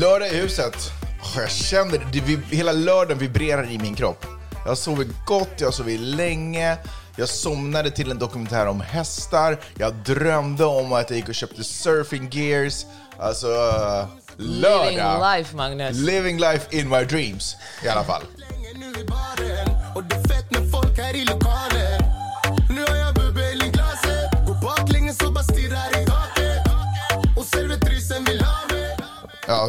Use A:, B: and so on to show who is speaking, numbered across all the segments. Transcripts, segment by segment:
A: Lördag i huset. Åh, Jag känner det, vi- hela lördagen vibrerar i min kropp. Jag har sovit gott, jag sovit länge. Jag somnade till en dokumentär om hästar. Jag drömde om att jag gick och köpte surfing gears. Alltså, uh, lördag.
B: Living life, Magnus.
A: Living life in my dreams, i alla fall.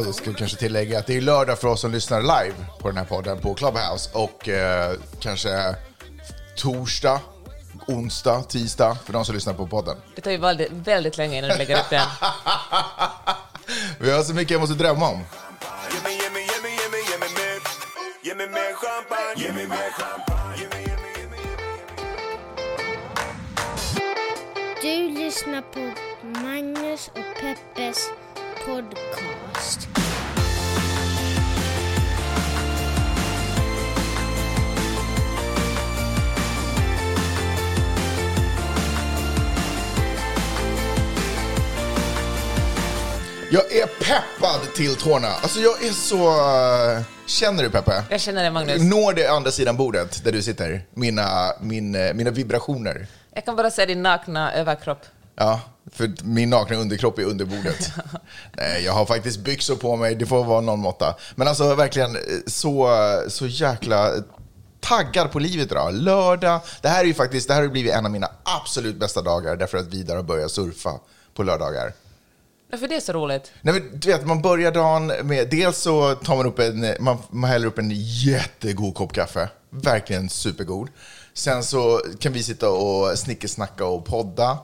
C: Jag
A: ska kanske tillägga att det är lördag för oss som lyssnar live på den här podden på Clubhouse och eh, kanske torsdag, onsdag, tisdag för de som lyssnar på podden.
B: Det tar ju väldigt, väldigt länge innan du lägger upp den.
A: Vi har så mycket jag måste drömma om.
D: Du lyssnar på Magnus och Peppes podcast.
A: Jag är peppad till tårna. Alltså jag är så... eh, Känner du Peppe?
B: Jag känner det, Magnus.
A: Når det andra sidan bordet där du sitter? Mina, min, eh, mina vibrationer.
B: Jag kan bara se din nakna överkropp.
A: Ja, för min nakna underkropp är under bordet. Nej, jag har faktiskt byxor på mig, det får vara någon måtta. Men alltså verkligen eh, så, så jäkla taggad på livet idag. Lördag, det här är ju faktiskt, det här har blivit en av mina absolut bästa dagar därför att Vidar har börjat surfa på lördagar.
B: Varför det är så roligt?
A: Nej, men, du vet, man börjar dagen med, dels så tar man upp en, man, man häller upp en jättegod kopp kaffe. Verkligen supergod. Sen så kan vi sitta och snickesnacka och podda.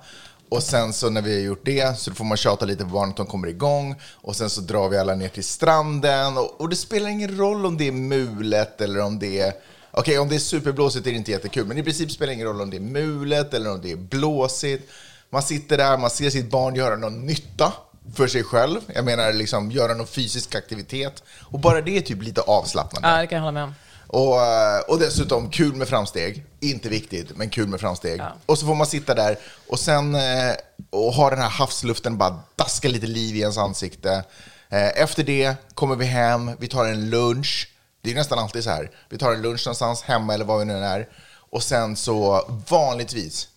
A: Och sen så när vi har gjort det så får man tjata lite på barnen att de kommer igång. Och sen så drar vi alla ner till stranden. Och, och det spelar ingen roll om det är mulet eller om det är... Okej, om det är superblåsigt är det inte jättekul. Men i princip spelar det ingen roll om det är mulet eller om det är blåsigt. Man sitter där, man ser sitt barn göra någon nytta för sig själv. Jag menar liksom göra någon fysisk aktivitet. Och bara det är typ lite avslappnande.
B: Ja, det kan jag hålla med om.
A: Och, eh, och dessutom kul med framsteg. Inte viktigt, men kul med framsteg.
B: Ja.
A: Och så får man sitta där och sen eh, och ha den här havsluften bara daska lite liv i ens ansikte. Eh, Efter det kommer vi hem, vi tar en lunch. Det är nästan alltid så här. Vi tar en lunch någonstans hemma eller var vi nu är. Och sen så vanligtvis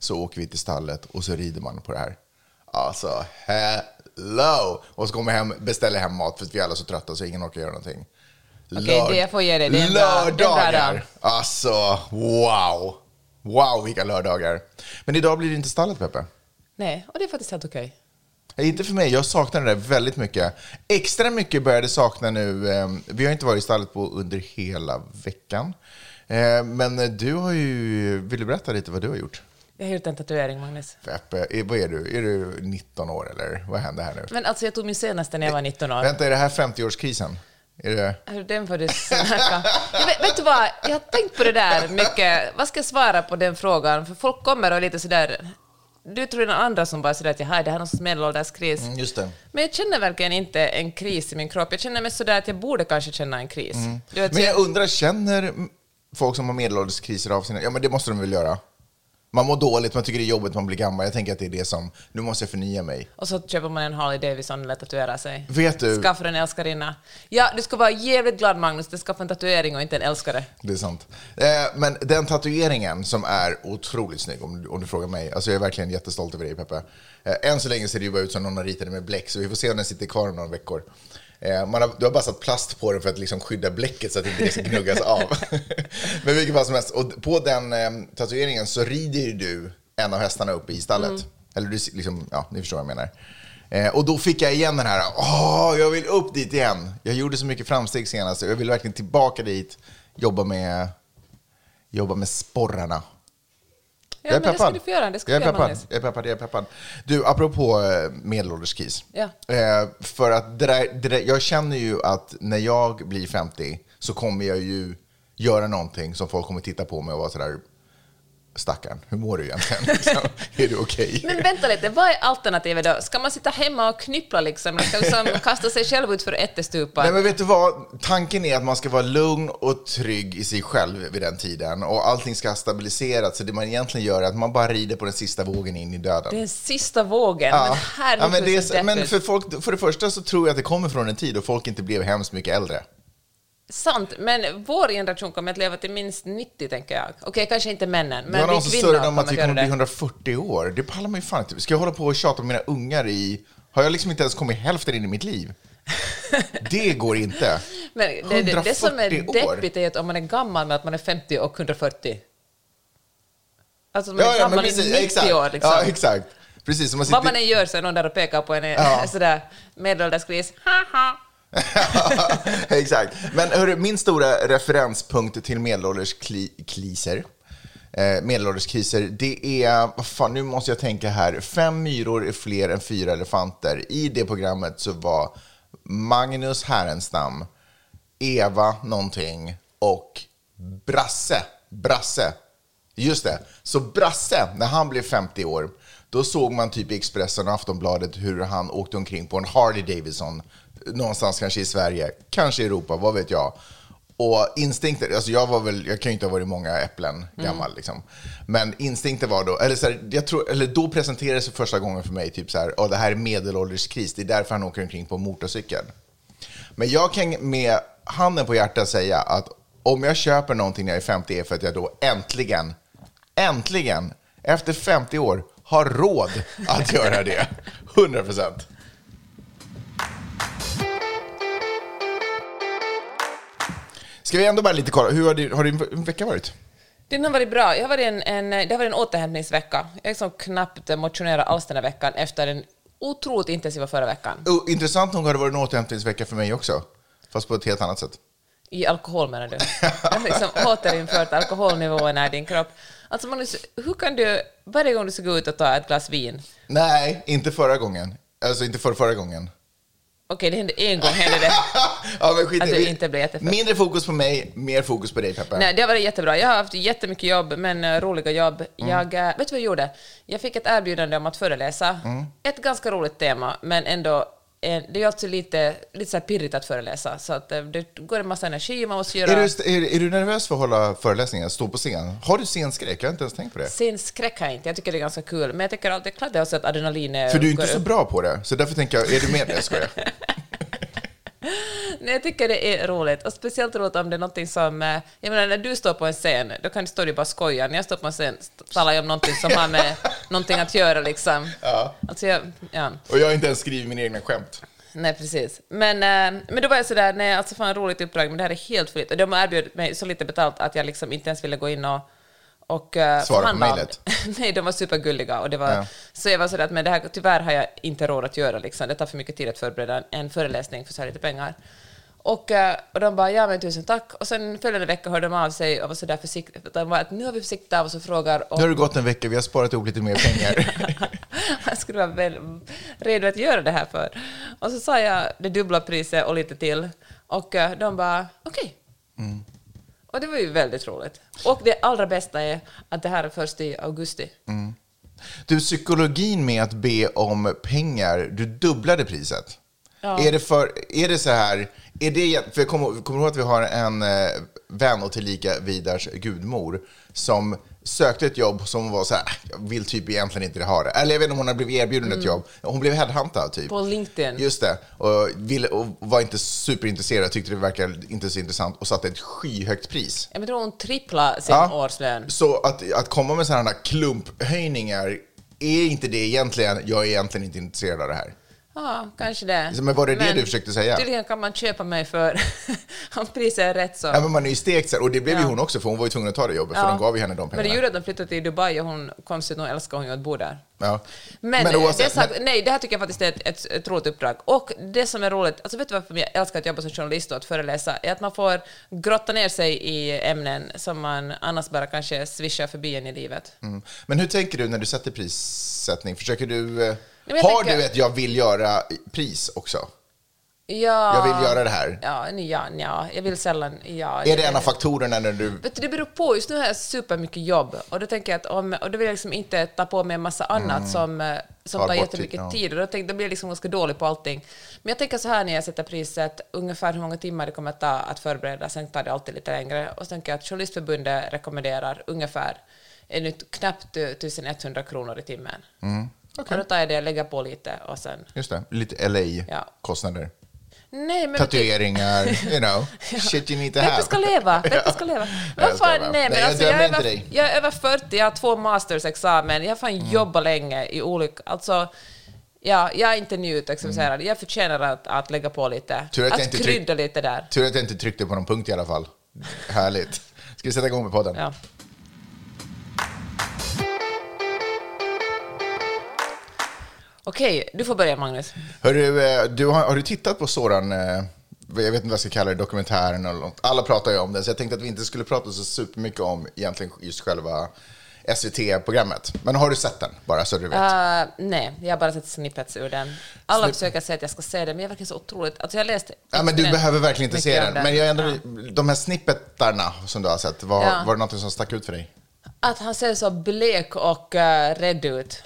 A: så åker vi till stallet och så rider man på det här. Alltså, hello! Och så kommer vi hem, beställer hem mat för att vi är alla så trötta så ingen orkar göra någonting.
B: Okej, det jag får ge dig, det är en bra- en bra
A: Lördagar! Alltså, wow! Wow, vilka lördagar. Men idag blir det inte stallet, Peppe.
B: Nej, och det är faktiskt helt okej.
A: Nej, Inte för mig, jag saknar det väldigt mycket. Extra mycket började sakna nu, eh, vi har inte varit i stallet på under hela veckan. Eh, men du har ju, vill du berätta lite vad du har gjort?
B: Jag har gjort en tatuering, Magnus.
A: Peppe, är, vad är du? Är du 19 år eller vad händer här nu?
B: Men alltså, jag tog min senaste när jag var 19 år.
A: Vänta, är det här 50-årskrisen? Är det...
B: Den får du snacka. Jag vet, vet du vad, jag har tänkt på det där mycket. Vad ska jag svara på den frågan? För folk kommer och är lite sådär... Du tror det är andra som bara sådär att jaha, det här är någon sorts medelålderskris.
A: Mm, Just det.
B: Men jag känner verkligen inte en kris i min kropp. Jag känner mig sådär att jag borde kanske känna en kris. Du vet,
A: Men
B: så
A: jag undrar, känner folk som har medelålderskriser av sina... Ja, men det måste de väl göra? Man mår dåligt, man tycker det är jobbigt, man blir gammal. Jag tänker att det är det som, nu måste jag förnya mig.
B: Och så köper man en Harley Davidson eller tatuerar sig.
A: Vet du-
B: Skaffar en älskarinna. Ja, du ska vara jävligt glad Magnus, du skaffar en tatuering och inte en älskare.
A: Det är sant. Eh, men den tatueringen som är otroligt snygg, om, du- om du frågar mig. Alltså jag är verkligen jättestolt över dig, Peppe. Eh, än så länge ser det ju bara ut som någon har ritat den med bläck, så vi får se om den sitter kvar om några veckor. Eh, man har, du har bara satt plast på den för att liksom skydda bläcket så att inte det ska gnuggas av. men vilket fall som helst. Och på den eh, tatueringen så rider ju du en av hästarna upp i stallet. Eller du, liksom, ja, ni förstår vad jag menar. Eh, och då fick jag igen den här, åh, jag vill upp dit igen. Jag gjorde så mycket framsteg senast, jag vill verkligen tillbaka dit, jobba med, jobba med sporrarna.
B: Ja, men det ska du få göra. Det ska
A: jag är peppad. Jag är peppad, jag är peppad. Du, apropå eh, medelålderskris.
B: Ja.
A: Eh, för att det där, det där, jag känner ju att när jag blir 50 så kommer jag ju göra någonting som folk kommer titta på mig och vara sådär, Stackarn, hur mår du egentligen? Liksom, är du okej?
B: Men vänta lite, vad är alternativet då? Ska man sitta hemma och knyppla liksom? Eller ska liksom kasta sig själv ut för ättestupan?
A: Nej men vet du vad? Tanken är att man ska vara lugn och trygg i sig själv vid den tiden. Och allting ska ha stabiliserats. Så det man egentligen gör är att man bara rider på den sista vågen in i döden.
B: Den sista vågen. Men herregud,
A: ja, men, det är, men för, folk, för det första så tror jag att det kommer från en tid då folk inte blev hemskt mycket äldre.
B: Sant, men vår generation kommer att leva till minst 90, tänker jag. Okej, kanske inte männen, men vi
A: som
B: kvinnor
A: större om
B: kommer
A: att vi kommer bli
B: det.
A: 140 år. Det pallar man ju fan inte. Ska jag hålla på och tjata om mina ungar i... Har jag liksom inte ens kommit hälften in i mitt liv? Det går inte.
B: Men det, det, det som är
A: 140 år.
B: deppigt är att om man är gammal med att man är 50 och 140. Alltså man är
A: Ja, ja,
B: gammal i
A: precis.
B: 90
A: Exakt.
B: år liksom.
A: Ja, exakt. Precis, man sitter...
B: Vad man än gör så är någon där och pekar på en
A: Ja.
B: sådär medelåldersgris. Haha.
A: Exakt. Men hörru, min stora referenspunkt till medelålderskriser, eh, medelålderskriser, det är, vad fan, nu måste jag tänka här, fem myror är fler än fyra elefanter. I det programmet så var Magnus Härenstam, Eva någonting och Brasse, Brasse, just det. Så Brasse, när han blev 50 år, då såg man typ i Expressen och Aftonbladet hur han åkte omkring på en Harley Davidson, någonstans kanske i Sverige, kanske i Europa, vad vet jag. Och instinkten, alltså jag var väl, jag kan ju inte ha varit många äpplen gammal liksom. Men instinkten var då, eller så här, jag tror, eller då presenterades det första gången för mig typ så här, "Åh, det här är medelålderskris, det är därför han åker omkring på motorcykel. Men jag kan med handen på hjärtat säga att om jag köper någonting när jag är 50 är för att jag då äntligen, äntligen, efter 50 år har råd att göra det. 100 procent. Ska vi ändå bara lite kolla, hur har, din, har din vecka varit?
B: Den har varit bra. Jag har varit en, en, det har varit en återhämtningsvecka. Jag har liksom knappt motionerat alls den här veckan efter den otroligt intensiva förra veckan.
A: Oh, intressant nog har det varit en återhämtningsvecka för mig också. Fast på ett helt annat sätt.
B: I alkohol menar du? Jag har liksom återinfört alkoholnivåerna i din kropp. Alltså Magnus, hur kan du varje gång du ska gå ut och ta ett glas vin,
A: Nej, inte förra gången. Alltså inte för förra gången.
B: Okej det hände en gång, hände det.
A: ja, men skit
B: Att du inte blev jättefull.
A: Mindre fokus på mig, mer fokus på dig Peppe.
B: Nej, det har varit jättebra. Jag har haft jättemycket jobb, men eh, roliga jobb.
A: Mm.
B: Jag, eh, vet du vad jag gjorde? Jag fick ett erbjudande om att föreläsa.
A: Mm.
B: Ett ganska roligt tema, men ändå det är alltså lite, lite så pirrigt att föreläsa, så att eh, det går en massa energi, man måste göra...
A: Är du, är, är du nervös för att hålla föreläsningar, stå på scen? Har du scenskräck? Jag har inte ens tänkt på det.
B: Scenskräck har jag inte, jag tycker det är ganska kul, men jag tycker alltid klart det är också att adrenalin eh,
A: För du är inte så
B: upp.
A: bra på det, så därför tänker jag, är du med? Jag skojar.
B: Nej, jag tycker det är roligt, och speciellt roligt om det är någonting som... eh, Jag menar, när du står på en scen, då kan du stå och bara skoja. När jag står på en scen talar jag om någonting som har med någonting att göra, liksom.
A: Ja.
B: Alltså, jag, ja.
A: Och jag har inte ens skrivit mina egna skämt.
B: Nej, precis. Men, eh, men då var jag sådär, nej, alltså fan roligt uppdrag, men det här är helt fritt. Och de har erbjudit mig så lite betalt att jag liksom inte ens ville gå in och, och uh,
A: på mejlet?
B: nej, de var supergulliga. Och det var,
A: Ja.
B: Så jag var sådär, att men det här tyvärr har jag inte råd att göra. Liksom. Det tar för mycket tid att förbereda en, föreläsning för så här lite pengar. Och, eh, och de bara, ja men tusen tack. Och sen följande vecka hörde de av sig och var sådär försiktiga. De bara, att nu har vi försiktigt av oss och frågar
A: Nu har det gått en vecka, vi har sparat ihop lite mer pengar.
B: jag skulle vara väl redo att göra det här för. Och så sa jag det dubbla priset och lite till. Och eh, de bara, okej. Och det var ju väldigt roligt. Och det allra bästa är att det här är först i augusti. Mm.
A: Du, psykologin med att be om pengar, du dubblade priset.
B: Ja.
A: Är, det för, är det så här, är det, för jag kommer, kommer ihåg att vi har en eh, vän och tillika Vidars gudmor som sökte ett jobb som var så här, "Äh, jag vill typ egentligen inte ha det. Eller jag vet inte om hon har blivit erbjuden ett jobb. Hon blev headhuntad typ.
B: På LinkedIn.
A: Just det. Och, ville, och var inte superintresserad, tyckte det verkade inte så intressant och satte ett skyhögt pris.
B: Jag tror hon triplade sin
A: Ja.
B: årslön.
A: Så att, att komma med sådana här klumphöjningar, är inte det egentligen, jag är egentligen inte intresserad av det här.
B: Ja, kanske det.
A: Men var det det du försökte säga?
B: Tydligen kan man köpa mig för, om priset är rätt så.
A: Ja, men man är ju stekt och det blev ju
B: Ja.
A: hon också, för hon var ju tvungen att ta det jobbet, för
B: Ja.
A: de gav ju henne de
B: Men
A: pengarna.
B: det gjorde att de flyttade till Dubai och hon konstigt nog älskar hon ju att bo där.
A: Ja.
B: Men,
A: Men oavsett,
B: det
A: men-
B: nej, det här tycker jag faktiskt är ett, ett, ett roligt uppdrag. Och det som är roligt, alltså vet du varför jag älskar att jobba som journalist och att föreläsa, är att man får grotta ner sig i ämnen som man annars bara kanske svischar förbi en i livet.
A: Mm. Men hur tänker du när du sätter prissättning? Försöker du... eh,
B: jag
A: har
B: tänker-
A: du ett jag vill göra pris också?
B: Ja.
A: Jag vill göra det här.
B: Ja, ja, ja. jag vill sällan... Ja,
A: Är det en av faktorerna när du...
B: Vet du, det beror på. Just nu har jag supermycket jobb och då tänker jag att om, och då vill jag liksom inte ta på mig en massa annat som, eh, som
A: Tar
B: jättemycket
A: tid, ja.
B: tid och då, tänk, då blir jag liksom ganska dålig på allting. Men jag tänker så här när jag sätter priset, ungefär hur många timmar det kommer att ta att förbereda, sen tar det alltid lite längre. Och så tänker jag att Journalistförbundet rekommenderar ungefär en knappt 1100 kronor i timmen.
A: Mm.
B: Och då tar jag det, lägger på lite och sen...
A: Just det, lite LA-kostnader.
B: Nej, men
A: Tatueringar, you know, shit you need to
B: Peppe
A: have.
B: ska leva, Peppe ska leva.
A: Jag
B: Vad fan, nej, men
A: Nej,
B: alltså, jag, är över, jag är över 40, jag har två mastersexamen, jag har fan
A: Mm.
B: jobbat länge i olika... Alltså, ja, jag är inte nyutexaminerad, jag förtjänar att, att lägga på lite.
A: Mm. Tur att
B: att
A: jag inte tryck-
B: krydda lite där.
A: Tur att jag inte tryckte på någon punkt i alla fall. Härligt. Ska vi sätta igång med podden?
B: Ja. Okej, du får börja Magnus.
A: Hörru, eh, du har, har du tittat på Soran, eh, jag vet inte vad jag ska kalla det, dokumentären eller något. Alla pratar ju om den, så jag tänkte att vi inte skulle prata så supermycket om egentligen just själva SVT-programmet. Men har du sett den, bara så du vet?
B: Uh, nej, jag har bara sett snippets ur den. Alla
A: Snipp-
B: försöker säga att jag ska se den, men jag verkar så otroligt... Alltså jag läste...
A: Ja, men du behöver verkligen inte se den.
B: om
A: Men jag ändå,
B: Ja.
A: de här snippetarna som du har sett, var,
B: Ja.
A: var det något som stack ut för dig?
B: Att han ser så blek och uh, rädd ut.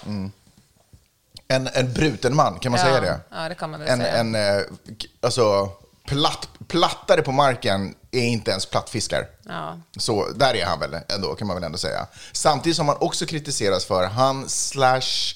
A: En, en bruten man, kan man
B: Ja,
A: säga det?
B: ja, det kan man väl
A: en,
B: säga.
A: En, eh, alltså, platt, plattare på marken är inte ens plattfiskar.
B: Ja.
A: Så där är han väl ändå, kan man väl ändå säga. Samtidigt som han också kritiseras för han slash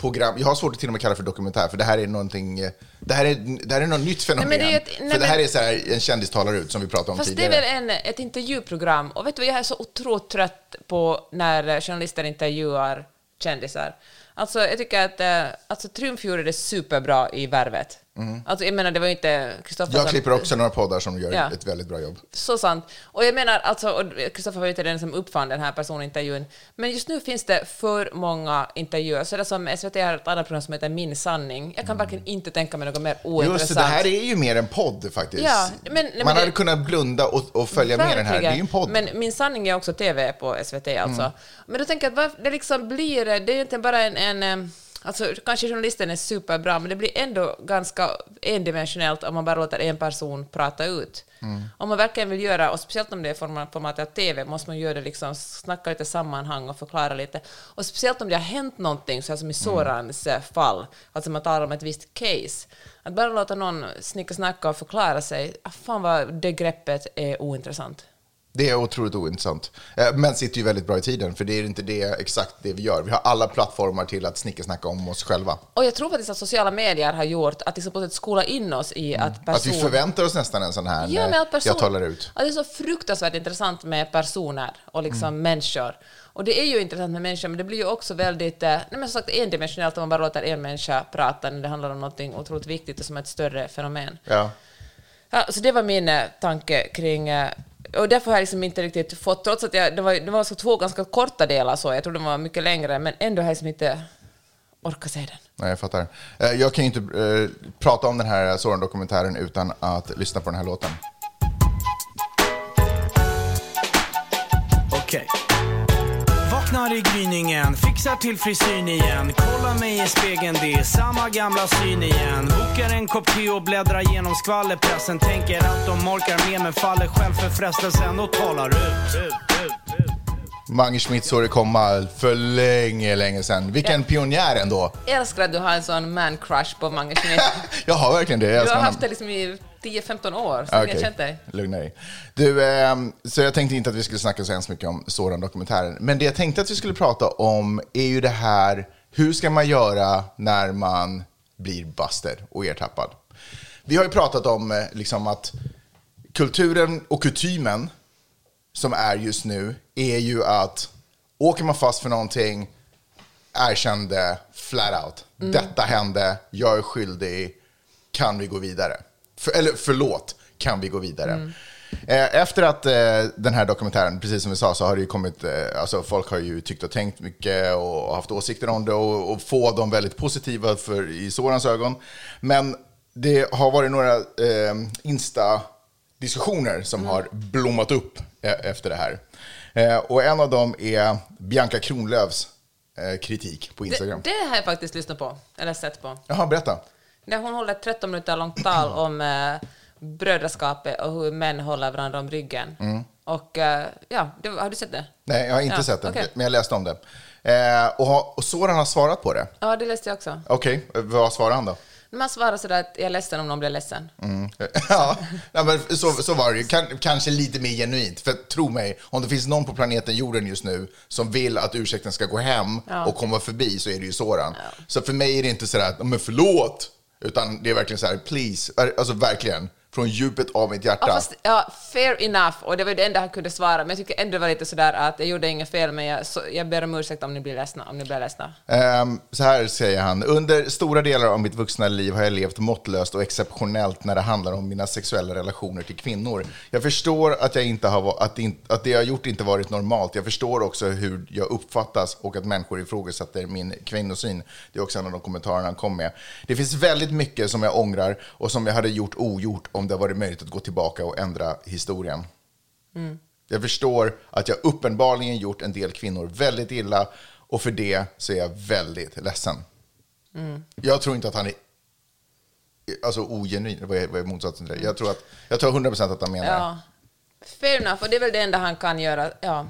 A: program, jag har svårt att till och med kalla det för dokumentär, för det här är någonting, eh, det här är, det här är något nytt fenomen.
B: Nej, men det ett- nej,
A: för det här är så här, en kändis talar ut, som vi pratade om
B: Fast det
A: tidigare.
B: är väl en, ett intervjuprogram. Och vet du vad, jag är så otroligt trött på när journalister intervjuar kändisar. Alltså, jag tycker att eh, alltså, Triumf gjorde det superbra i Värvet. Alltså, jag menar, det var ju inte Kristoffer
A: Mm. Jag
B: som-
A: klipper också några poddar som gör
B: Ja.
A: ett väldigt bra jobb.
B: Så sant. Och jag menar, alltså, Kristoffer var ju inte den som uppfann den här personintervjun, men just nu finns det för många intervjuer. Så det är som SVT har ett annat program som heter Min sanning. Jag kan verkligen inte tänka mig något mer ointressant.
A: Just det, här är ju mer en podd faktiskt.
B: Ja, men- nej, men
A: Man hade
B: det-
A: kunnat blunda och, och följa med den här. Det är ju en podd.
B: Men Min sanning är också TV på SVT alltså. Men då tänker jag att det liksom blir, det är ju inte bara en, en Alltså, kanske journalisten är superbra, men det blir ändå ganska endimensionellt om man bara låter en person prata ut. Om man verkligen vill göra, och speciellt om det är format, formatet av TV, måste man göra det liksom, snacka lite sammanhang och förklara lite. Och speciellt om det har hänt någonting, så här som i Sorans eh, fall, alltså man talar om ett visst case. Att bara låta någon snicka snacka och förklara sig, ah, fan vad det greppet är ointressant.
A: Det är otroligt ointressant. Eh, Men sitter ju väldigt bra i tiden, för det är inte det, exakt det vi gör. Vi har alla plattformar till att snicka om oss själva.
B: Och jag tror faktiskt att sociala medier har gjort att liksom på sätt skola in oss i att person...
A: Mm. Att vi förväntar oss nästan en sån här
B: Ja, men
A: när
B: att person...
A: jag talar ut.
B: Att det är så fruktansvärt intressant med personer och liksom
A: Mm.
B: människor. Och det är ju intressant med människor, men det blir ju också väldigt eh, nej, men som sagt, endimensionellt om man bara låter en människa prata när det handlar om något otroligt viktigt och som ett större fenomen.
A: Ja.
B: Ja, så det var min eh, tanke kring och därför har jag liksom inte riktigt fått, trots att jag, det var, det var så två ganska korta delar så, jag tror de var mycket längre, men ändå har jag liksom inte orkat se den.
A: Nej, jag fattar. Eh, jag kan ju inte eh, prata om den här Soran-dokumentären utan att lyssna på den här låten.
E: Vaknar i gryningen, fixar till frisyren igen Kollar mig i spegeln, det är samma gamla syn igen Bokar en kopp te och bläddrar genom skvallerpressen Tänker att de orkar med men faller själv för frestelsen och talar ut.
A: Mange Schmidt såg det komma för länge, länge sedan. Vilken pionjär ändå.
B: Jag älskar att du har en sån man-crush på Mange Schmidt.
A: Jag har verkligen det. Jag
B: Du har
A: honom.
B: haft det liksom i 10-15 år, så
A: Okej,
B: jag har känt dig.
A: lugna dig. Du, ehm, så jag tänkte inte att vi skulle snacka så hemskt mycket om Soran-dokumentären. Men det jag tänkte att vi skulle prata om är ju det här, hur ska man göra när man blir busted och ertappad? Vi har ju pratat om eh, liksom att kulturen och kutymen som är just nu är ju att åker man fast för någonting, erkänn det flat out. Detta hände, jag är skyldig, kan vi gå vidare? För, eller förlåt, kan vi gå vidare? Eh, Efter att eh, den här dokumentären, precis som vi sa, så har det ju kommit, eh, alltså folk har ju tyckt och tänkt mycket och haft åsikter om det och, och få dem väldigt positiva för, i Sorans ögon. Men det har varit några eh, Insta-diskussioner som har blommat upp efter det här. Eh, och en av dem är Bianca Kronlöfs eh, kritik på
B: Det,
A: Instagram.
B: det har jag faktiskt lyssnat på, eller sett på.
A: Jaha, berätta.
B: När hon håller ett 13 minuter långt tal om eh, brödraskapet och hur män håller varandra om ryggen.
A: Mm.
B: Och eh, ja, det, har du sett det?
A: Nej, jag har inte
B: Ja,
A: sett det,
B: okej.
A: men jag läste om det. Eh, och, har- och Soran har svarat på det.
B: Ja, det läste jag också.
A: Okej, vad svarar han då?
B: Man svarar sådär att jag är ledsen om någon blir ledsen.
A: ja, ja, men så, så var det ju. Kan, kanske lite mer genuint. För tro mig, om det finns någon på planeten jorden just nu som vill att ursäkten ska gå hem
B: Ja.
A: och komma förbi så är det ju Soran. Så för mig är det inte sådär att, men förlåt, utan det är verkligen så här, please, alltså verkligen, från djupet av mitt hjärta.
B: Ja, fast, ja, fair enough, och det var det enda han kunde svara, men jag tycker ändå det var lite sådär att jag gjorde inget fel, men jag, så, jag ber om ursäkt om ni blir ledsna. Om ni blir ledsna.
A: Ehm, så här säger han. Under stora delar av mitt vuxna liv har jag levt måttlöst och exceptionellt när det handlar om mina sexuella relationer till kvinnor. Jag förstår att, jag inte har, att, inte- att det jag gjort inte varit normalt. Jag förstår också hur jag uppfattas och att människor ifrågasätter min kvinnosyn. Det är också en av de kommentarerna han kom med. Det finns väldigt mycket som jag ångrar och som jag hade gjort ogjort om det varit möjligt att gå tillbaka och ändra historien. Jag förstår att jag uppenbarligen gjort en del kvinnor väldigt illa och för det så är jag väldigt ledsen. Jag tror inte att han är alltså ogenuin, vad är, vad är motsatsen till det? Jag tror, att, jag tror 100% att han menar.
B: Ja. Fair enough, och det är väl det enda han kan göra. Ja.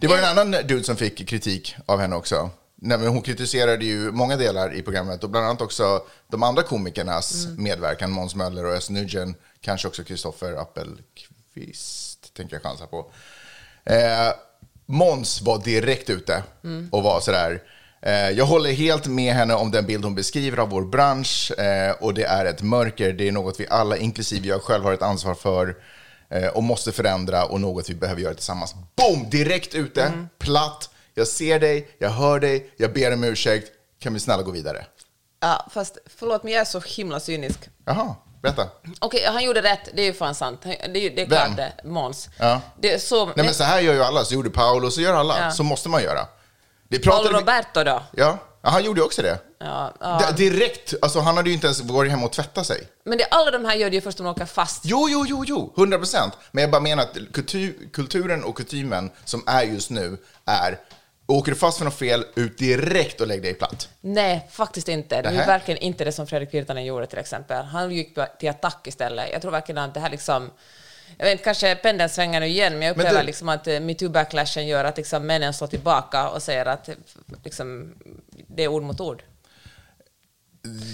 A: Det var en annan dude som fick kritik av henne också. Nej, hon kritiserade ju många delar i programmet och bland annat också de andra komikernas medverkan, Måns Möller och Özz Nujen, kanske också Kristoffer Appelqvist, tänker jag chansa på. Eh, Måns var direkt ute och var sådär, eh, jag håller helt med henne om den bild hon beskriver av vår bransch eh, och det är ett mörker, det är något vi alla, inklusive jag själv, har ett ansvar för eh, och måste förändra och något vi behöver göra tillsammans. Boom! Direkt ute, platt. Jag ser dig, jag hör dig, jag ber om ursäkt. Kan vi snälla gå vidare?
B: ja, fast förlåt, men jag är så himla cynisk.
A: Jaha, berätta.
B: Okej, han gjorde rätt, det är ju fan sant. Det är, det är
A: Vem?
B: klart det, Måns.
A: Ja.
B: Det så,
A: Nej men så här gör ju alla, så gjorde Paolo, så gör alla.
B: Ja.
A: Så måste man göra. Det
B: Paolo
A: pratade vi-
B: Roberto då?
A: Ja, ja, han gjorde också det.
B: Ja, ja.
A: Direkt, alltså han hade ju inte ens varit hemma och tvättat sig.
B: Men det, alla de här gör det ju först om de åker fast.
A: Jo, jo, jo, jo, 100 procent. Men jag bara menar att kultur, kulturen och kutymen som är just nu är, åker du fast för något fel, ut direkt och lägg dig platt.
B: Nej, faktiskt inte. Det
A: Nähä.
B: verkligen inte det som Fredrik Virtanen gjorde till exempel. Han gick till attack istället. Jag tror verkligen att det här liksom... Jag vet inte, kanske pendeln svänger nu igen, men jag
A: Men
B: upplever
A: det-
B: liksom att eh, metoo-backlashen gör att liksom männen slår tillbaka och säger att eh, liksom, det är ord mot ord.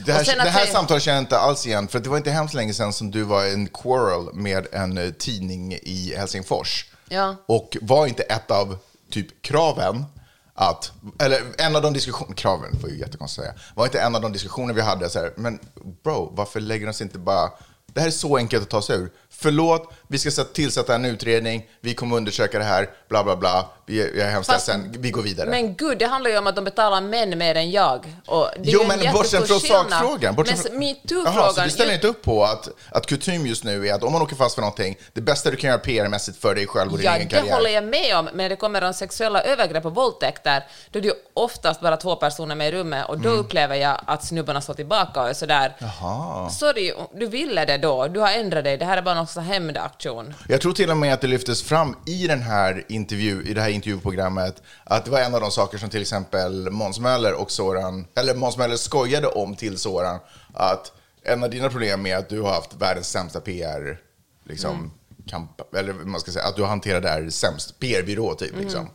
A: Det här, det här
B: säga-
A: samtalet känner jag inte alls igen, för det var inte hemskt länge sedan som du var i en quarrel med en eh, tidning i Helsingfors.
B: Ja.
A: Och var inte ett av typ kraven att, eller en av de diskussioner, kraven var ju jättekonstigt att säga, var inte en av de diskussioner vi hade så här, men bro, varför lägger de sig inte bara, det här är så enkelt att ta sig ur. Förlåt, vi ska sätta- tillsätta en utredning, vi kommer undersöka det här, bla bla bla, vi är, jag är hemskt ledsen, vi går vidare.
B: Men gud, det handlar ju om att de betalar män mer än jag. Och det
A: Jo, men bortsett från sakfrågan. bortsett
B: Men
A: från-
B: metoo-frågan...
A: Så du ställer
B: ju-
A: inte upp på att, att kutym just nu är att om man åker fast för någonting, det bästa du kan göra PR-mässigt för dig själv och din
B: Ja,
A: egen
B: det
A: karriär.
B: håller jag med om, men när det kommer om sexuella övergrepp och våldtäkter, då är det ju oftast bara två personer med i rummet och då
A: Mm.
B: upplever jag att snubbarna står tillbaka och är sådär.
A: Jaha.
B: Sorry, du ville det då, du har ändrat dig, det här är bara någon hämndaktion.
A: Jag tror till och med att det lyftes fram i, den här intervju, i det här intervjuprogrammet att det var en av de saker som till exempel Måns Möller och Soran, eller Måns Möller skojade om till Soran, att en av dina problem är att du har haft världens sämsta PR, liksom, kamp, eller man ska säga, att du hanterar det här sämst, PR-byrå typ. Liksom.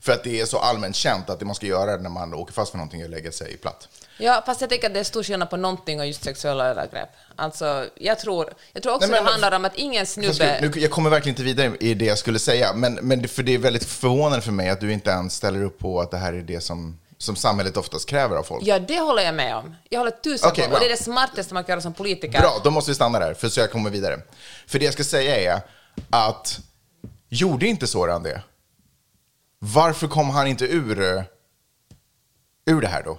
A: För att det är så allmänt känt att det man ska göra när man åker fast för någonting är att lägga sig platt.
B: Ja, fast jag tycker att det är stor skillnad på någonting och just sexuella övergrepp. Alltså, jag tror, jag tror också
A: Nej, men-
B: det handlar om att ingen snubbe...
A: nu, jag kommer verkligen inte vidare i det jag skulle säga, men, men för det är väldigt förvånande för mig att du inte ens ställer upp på att det här är det som, som samhället oftast kräver av folk.
B: Ja, det håller jag med om. Jag håller tusen
A: Okej,
B: på.
A: bra.
B: Och det är det smartaste man kan göra som politiker.
A: Bra, då måste vi stanna där, för så jag kommer vidare. För det jag ska säga är att gjorde inte Soran det? Varför kom han inte ur, ur det här då?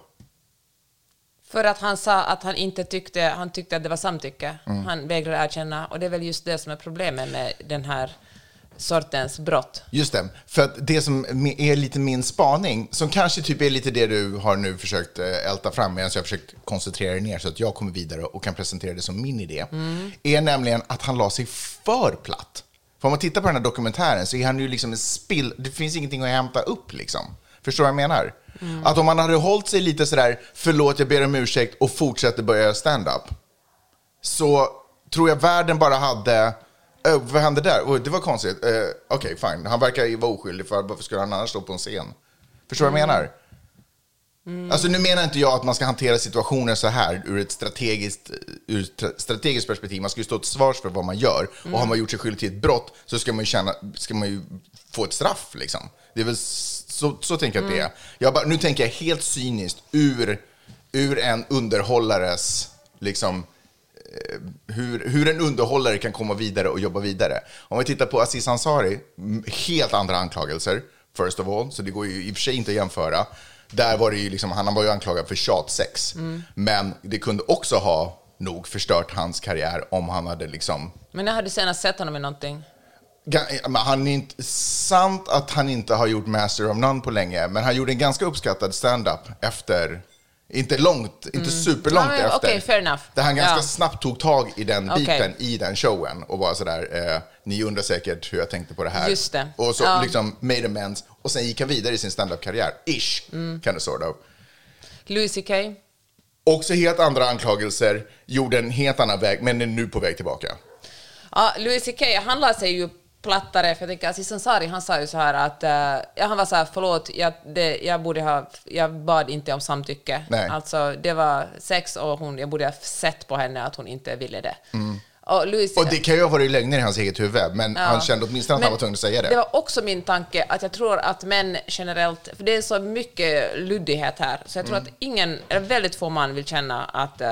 B: För att han sa att han inte tyckte, han tyckte att det var samtycke.
A: Mm.
B: Han vägrade erkänna. Och det är väl just det som är problemet med den här sortens brott.
A: Just det, för att det som är lite min spaning, som kanske typ är lite det du har nu försökt eh, älta fram medan jag har försökt koncentrera dig ner så att jag kommer vidare och kan presentera det som min idé, är nämligen att han la sig för platt. För om man tittar på den här dokumentären så är han ju liksom en spill, det finns ingenting att hämta upp liksom. Förstår du vad jag menar? Att om man hade hållit sig lite sådär, förlåt jag ber om ursäkt och fortsätter börja stand-up så tror jag världen bara hade... Ö, vad hände där? Oh, det var konstigt. Uh, Okej, fine. Han verkar ju vara oskyldig, för varför skulle han annars stå på en scen? Förstår du vad jag menar? Alltså nu menar inte jag att man ska hantera situationer så här ur ett strategiskt, ur ett tra- strategiskt perspektiv. Man ska ju stå till svars för vad man gör. Och har man gjort sig skyldig till ett brott så ska man ju, känna, ska man ju få ett straff. Liksom. Det är väl så, så tänker jag att det är. Jag bara, nu tänker jag helt cyniskt ur, ur en underhållares liksom, hur, hur en underhållare kan komma vidare och jobba vidare. Om vi tittar på Aziz Ansari, helt andra anklagelser, first of all, så det går ju i och för sig inte att jämföra. Där var det ju liksom, han var ju anklagad för tjatsex, men det kunde också ha nog förstört hans karriär om han hade liksom
B: Men när har du senast sett honom i någonting?
A: Han är inte, sant att han inte har gjort Master of None på länge, men han gjorde en ganska uppskattad stand-up efter, inte långt, inte superlångt
B: Ja, men
A: efter.
B: okej, fair enough.
A: Där han ganska
B: Ja.
A: snabbt tog tag i den biten i den showen och var sådär, eh, ni undrar säkert hur jag tänkte på det här.
B: Just det.
A: Och så
B: Ja.
A: liksom made amends, och sen gick han vidare i sin stand-up-karriär, ish,
B: Mm.
A: kind of sort of.
B: Louis CK?
A: Också helt andra anklagelser, gjorde en helt annan väg, men är nu på väg tillbaka.
B: Ja, Louis CK, han la sig ju plattare, för jag tänker Aziz Ansari, han sa ju så här att, eh, ja, han var så här, förlåt, jag, det, jag borde ha, jag bad inte om samtycke.
A: Nej.
B: Alltså, det var sex och hon, jag borde ha sett på henne att hon inte ville det. Och, Louis,
A: Mm. Och det kan ju ha varit lögner i hans eget huvud, men han kände åtminstone att han
B: Men
A: var tvungen att säga det.
B: Det var också min tanke att jag tror att män generellt, för det är så mycket luddighet här, så jag tror
A: Mm.
B: att ingen, eller väldigt få man vill känna att, eh,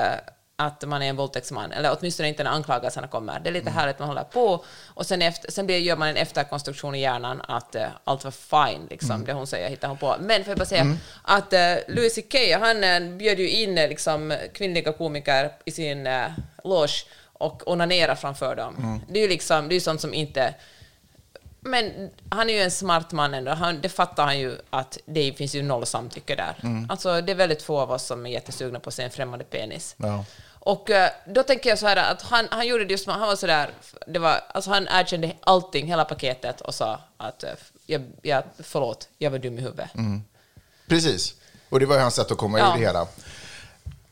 B: att man är en våldtäktsman, eller åtminstone inte när anklagelserna kommer. Det är lite
A: Mm.
B: härligt man håller på, och sen, efter, sen blir, gör man en efterkonstruktion i hjärnan att eh, allt var fine, liksom,
A: Mm.
B: det hon säger hittar hon på. Men får jag bara säga att uh, Louis CK, han eh, bjöd ju in liksom, kvinnliga komiker i sin uh, loge och onanera framför dem.
A: Mm.
B: Det är ju liksom, det är ju sånt som inte men han är ju en smart man ändå. Han, det fattar han ju att det finns ju noll samtycke där.
A: Mm.
B: Alltså, det är väldigt få av oss som är jättesugna på att se en främmande penis.
A: Ja.
B: Och eh, då tänker jag så här att han, han gjorde det just, han var så där, det var, alltså han erkände allting, hela paketet och sa att eh, jag, jag, förlåt, jag var dum i huvudet.
A: Precis. Och det var ju hans sätt att komma
B: Ja.
A: ur det hela.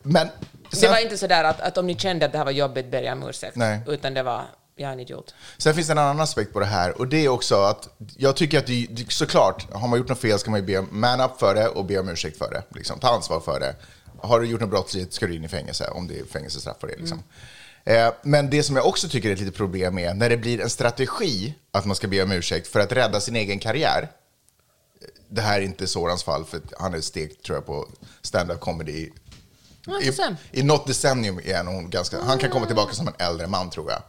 A: Men
B: Det
A: sen,
B: var inte så där att, att om ni kände att det här var jobbigt, ber jag om ursäkt.
A: Nej.
B: Utan det var, jag är en idiot.
A: sen finns det en annan aspekt på det här och det är också att jag tycker att det, såklart, har man gjort något fel ska man ju be man up för det och be om ursäkt för det. Liksom, ta ansvar för det. Har du gjort något brottsligt ska du in i fängelse om det är fängelsestraff för det. Liksom. Eh, men det som jag också tycker är ett litet problem är när det blir en strategi att man ska be om ursäkt för att rädda sin egen karriär. Det här är inte Sorans fall, för han är stekt tror jag på stand-up comedy i. I något decennium hon ganska... Han kan komma tillbaka som en äldre man, tror jag.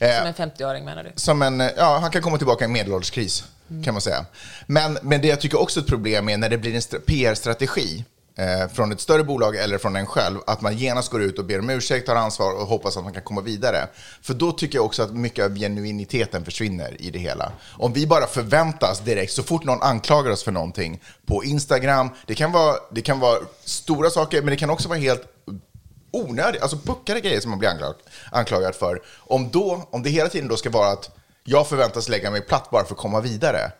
A: Eh,
B: Som en 50-åring menar du?
A: som en, eh, ja, han kan komma tillbaka i en medelålderskris, kan man säga. Men, men det jag tycker också är ett problem är när det blir en stra- PR-strategi eh, från ett större bolag eller från en själv, att man genast går ut och ber om ursäkt, tar ansvar och hoppas att man kan komma vidare. För då tycker jag också att mycket av genuiniteten försvinner i det hela. Om vi bara förväntas direkt, så fort någon anklagar oss för någonting på Instagram, det kan vara, det kan vara stora saker, men det kan också vara helt onödigt, alltså puckade grejer som man blir anklag, anklagad för. Om, då, om det hela tiden då ska vara att jag förväntas lägga mig platt bara för att komma vidare.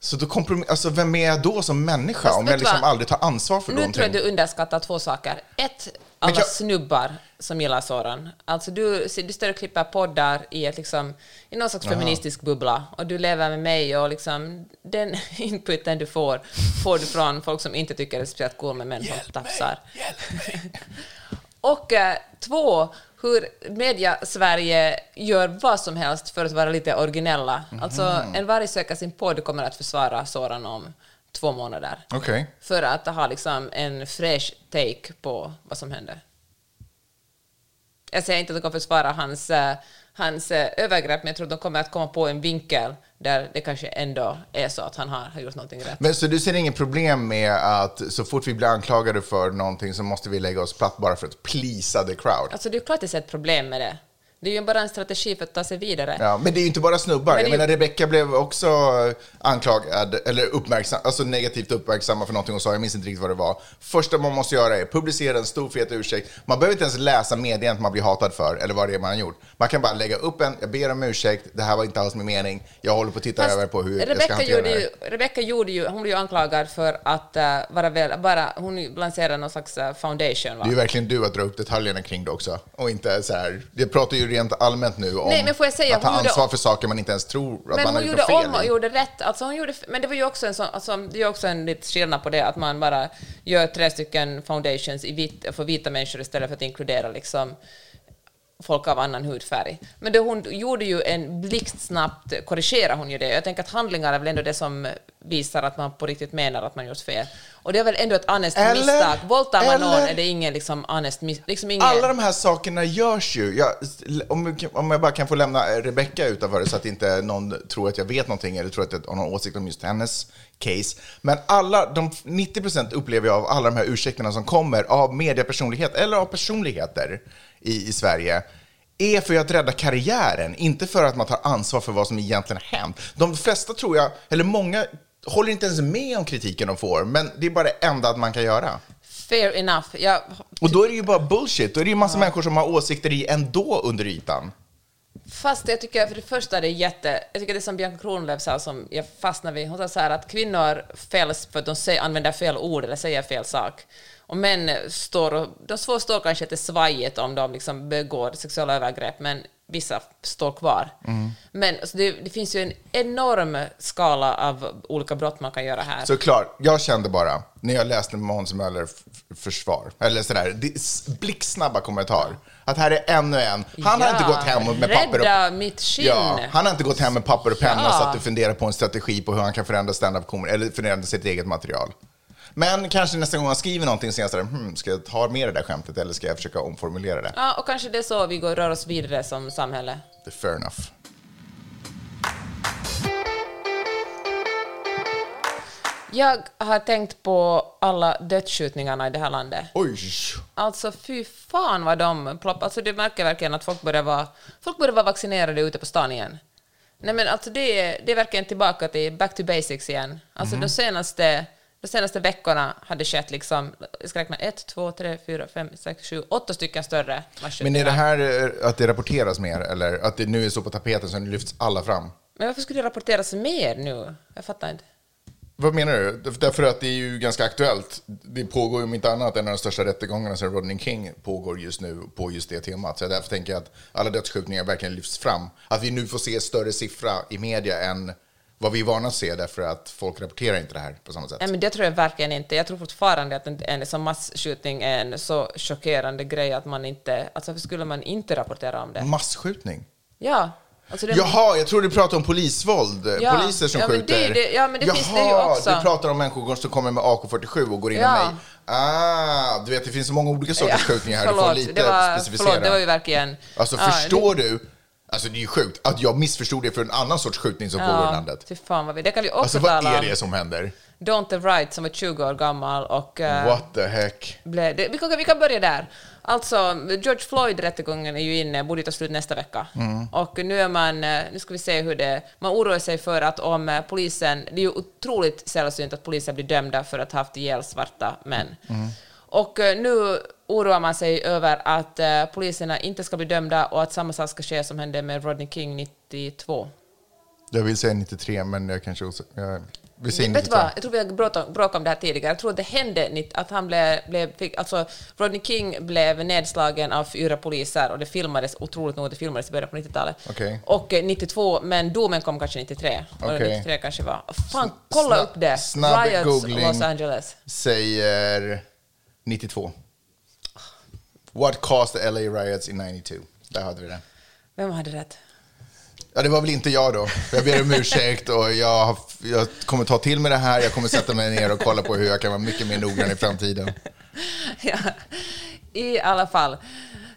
A: Så då komprom- alltså vem är jag då som människa
B: Fast
A: om jag liksom aldrig tar ansvar för
B: Nu
A: någonting?
B: tror jag du underskattar två saker. Ett, alla
A: kan-
B: snubbar som gillar Soran. Alltså du, du står och klipper poddar i, ett liksom, i någon slags feministisk bubbla och du lever med mig och liksom, den inputen du får får du från folk som inte tycker det är speciellt cool med män som tafsar. Och eh, två, hur media-Sverige gör vad som helst för att vara lite originella. Alltså, en varg söker sin podd kommer att försvara Soran om två månader.
A: Okej.
B: För att ha liksom en fresh take på vad som hände. Jag säger inte att de kommer försvara hans, eh, hans eh, övergrepp, men jag tror att de kommer att komma på en vinkel där det kanske ändå är så att han har, har gjort någonting rätt.
A: Men så du ser inget problem med att så fort vi blir anklagade för någonting så måste vi lägga oss platt bara för att pleasa the crowd?
B: Alltså det är klart att det är ett problem med det. Det är ju bara en strategi för att ta sig vidare.
A: Ja, men det är ju inte bara snubbar.
B: Men
A: Jag
B: är-
A: menar, Rebecca blev också anklagad, eller uppmärksam, alltså negativt uppmärksammad för någonting hon sa. Jag minns inte riktigt vad det var. Första man måste göra är publicera en stor fet ursäkt. Man behöver inte ens läsa meddelandet man blir hatad för, eller vad det är man har gjort. Man kan bara lägga upp en, jag ber om ursäkt, det här var inte alls min mening. Jag håller på att titta
B: Fast
A: över på hur jag ska
B: Rebecca
A: hantera
B: gjorde,
A: det här.
B: ju, Rebecca gjorde ju, hon blev ju anklagad för att uh, vara väl, bara, hon lanserade någon slags eh, foundation va?
A: Det är ju verkligen du att dra upp detaljerna kring det också. Och inte så här, jag pratar ju rent allmänt nu om
B: Nej, men får jag säga,
A: att ta
B: hon gjorde-
A: ansvar för saker man inte ens tror att
B: Men
A: man har
B: hon
A: gjort fel
B: om och
A: i.
B: gjorde rätt. Alltså hon gjorde, men det var ju också en sån, alltså, det är också en liten skillnad på det, att man bara gör tre stycken foundations i vit, för vita människor istället för att inkludera liksom folk av annan hudfärg. Men det hon gjorde ju en blixtsnabbt, korrigerade hon ju det. Jag tänker att handlingar är väl ändå det som visar att man på riktigt menar att man gjort fel. Och det är väl ändå ett honest
A: Eller-
B: misstag. Våldtar man någon är det ingen liksom honest liksom ingen...
A: Alla de här sakerna görs ju. Jag, om, om jag bara kan få lämna Rebecca utanför det så att inte någon tror att jag vet någonting eller tror att jag har någon åsikt om just hennes case. Men alla, de 90% upplever jag av alla de här ursäkterna som kommer av mediepersonlighet eller av personligheter i, i Sverige är för att rädda karriären, inte för att man tar ansvar för vad som egentligen har hänt. De flesta tror jag, eller många, håller inte ens med om kritiken de får, men det är bara det enda att man kan göra.
B: Fair enough. Jag,
A: Och då är det ju bara bullshit. Då är det ju massa människor som har åsikter i ändå under ytan.
B: Fast jag tycker för det första är det jätte... Jag tycker det som Bianca Kronlöf sa som jag fastnar vid. Hon sa så här att kvinnor fälls för att de säger, använder fel ord eller säger fel sak. Och män står. De står kanske lite svajigt om de liksom begår sexuella övergrepp, men vissa står kvar. Men alltså, det, det finns ju en enorm skala av olika brott man kan göra här.
A: Såklart, jag kände bara, när jag läste Måns Möller försvar, eller sådär, det blixtsnabba kommentar, att här är ännu en. Han har
B: Ja,
A: inte gått hem med papper och...
B: mitt skinn.
A: Ja, han har inte gått hem med papper och penna
B: Ja.
A: så att du funderar på en strategi på hur han kan förändra stand-up eller förändra sitt eget material. Men kanske nästa gång han skriver någonting så är jag sådär, hmm, ska jag ta med det där skämtet eller ska jag försöka omformulera det?
B: Ja, och kanske det är så vi går rör oss vidare som samhälle.
A: Är fair enough.
B: Jag har tänkt på alla dödsskjutningarna i det här landet.
A: Oj!
B: Alltså fy fan vad de ploppar. Alltså det märker verkligen att folk börjar vara, folk börjar vara vaccinerade ute på stan igen. Nej men alltså det det är verkligen tillbaka till back to basics igen. Alltså
A: Mhm.
B: de, senaste, de senaste veckorna hade skett liksom, jag ska räkna ett, två, tre, fyra, fem, sex, sju, åtta stycken större
A: Men är det här eh, att det rapporteras mer eller att det nu är så på tapeten så nu lyfts alla fram?
B: Men varför skulle det rapporteras mer nu? Jag fattar inte.
A: Vad menar du? Därför att det är ju ganska aktuellt. Det pågår ju om inte annat en av de största rättegångarna sedan Rodney King pågår just nu på just det temat. Så därför tänker jag att alla dödsskjutningar verkligen lyfts fram. Att vi nu får se större siffra i media än vad vi är vana att se därför att folk rapporterar inte det här på samma sätt.
B: Men det tror jag verkligen inte. Jag tror fortfarande att en, en som masskjutning är en så chockerande grej att man inte... Alltså varför skulle man inte rapportera om det?
A: Massskjutning?
B: Ja. Alltså det,
A: Jaha, jag tror du pratar om polisvåld.
B: Ja.
A: Poliser som
B: Ja, men
A: skjuter.
B: det det- ja, men det
A: Jaha,
B: finns det ju också.
A: du pratar om människor som kommer med AK47 och går in
B: Ja.
A: i mig. Ah, du vet det finns så många olika sorters skjutningar här. Du får
B: förlåt,
A: lite
B: det var,
A: specificera.
B: förlåt, det var ju verkligen...
A: Alltså
B: Ja,
A: förstår du? Alltså det är ju sjukt att jag missförstod det för en annan sorts skjutning som pågår i landet.
B: fy fan vad vi... Det kan vi också
A: Alltså vad
B: tala
A: är
B: om.
A: det som händer?
B: Don't the Right som var 20 år gammal och... eh,
A: What the heck?
B: blev, det, vi, kan, vi kan börja där. Alltså, George Floyd-rättegången är ju inne, borde ta slut nästa vecka.
A: Mm.
B: Och nu är man, eh, nu ska vi se hur det... Man oroar sig för att om eh, polisen... Det är ju otroligt sällsynt att poliser blir dömda för att ha haft ihjäl svarta män.
A: Mm.
B: Och eh, nu oroar man sig över att eh, poliserna inte ska bli dömda och att samma sak ska ske som hände med Rodney King 92.
A: Jag vill säga 93 men jag kanske jag
B: Vet du
A: 92.
B: vad? Jag tror vi har bråkat om det här tidigare. Jag tror att det hände att han blev, blev fick, alltså Rodney King blev nedslagen av fyra poliser och det filmades, otroligt nog, det filmades i början på 90-talet.
A: Okej.
B: Och eh, 92, men domen kom kanske 93. Och
A: Okej.
B: 93 kanske var... Fan, kolla
A: Sna-
B: upp det!
A: snabb
B: Riots
A: googling.
B: Los Angeles.
A: Säger 92. What caused the LA riots in 92? Där hade vi det.
B: Vem hade rätt?
A: Ja, det var väl inte jag då. Jag ber om ursäkt och jag, jag kommer ta till mig det här. Jag kommer sätta mig ner och kolla på hur jag kan vara mycket mer noggrann i framtiden.
B: ja. I alla fall.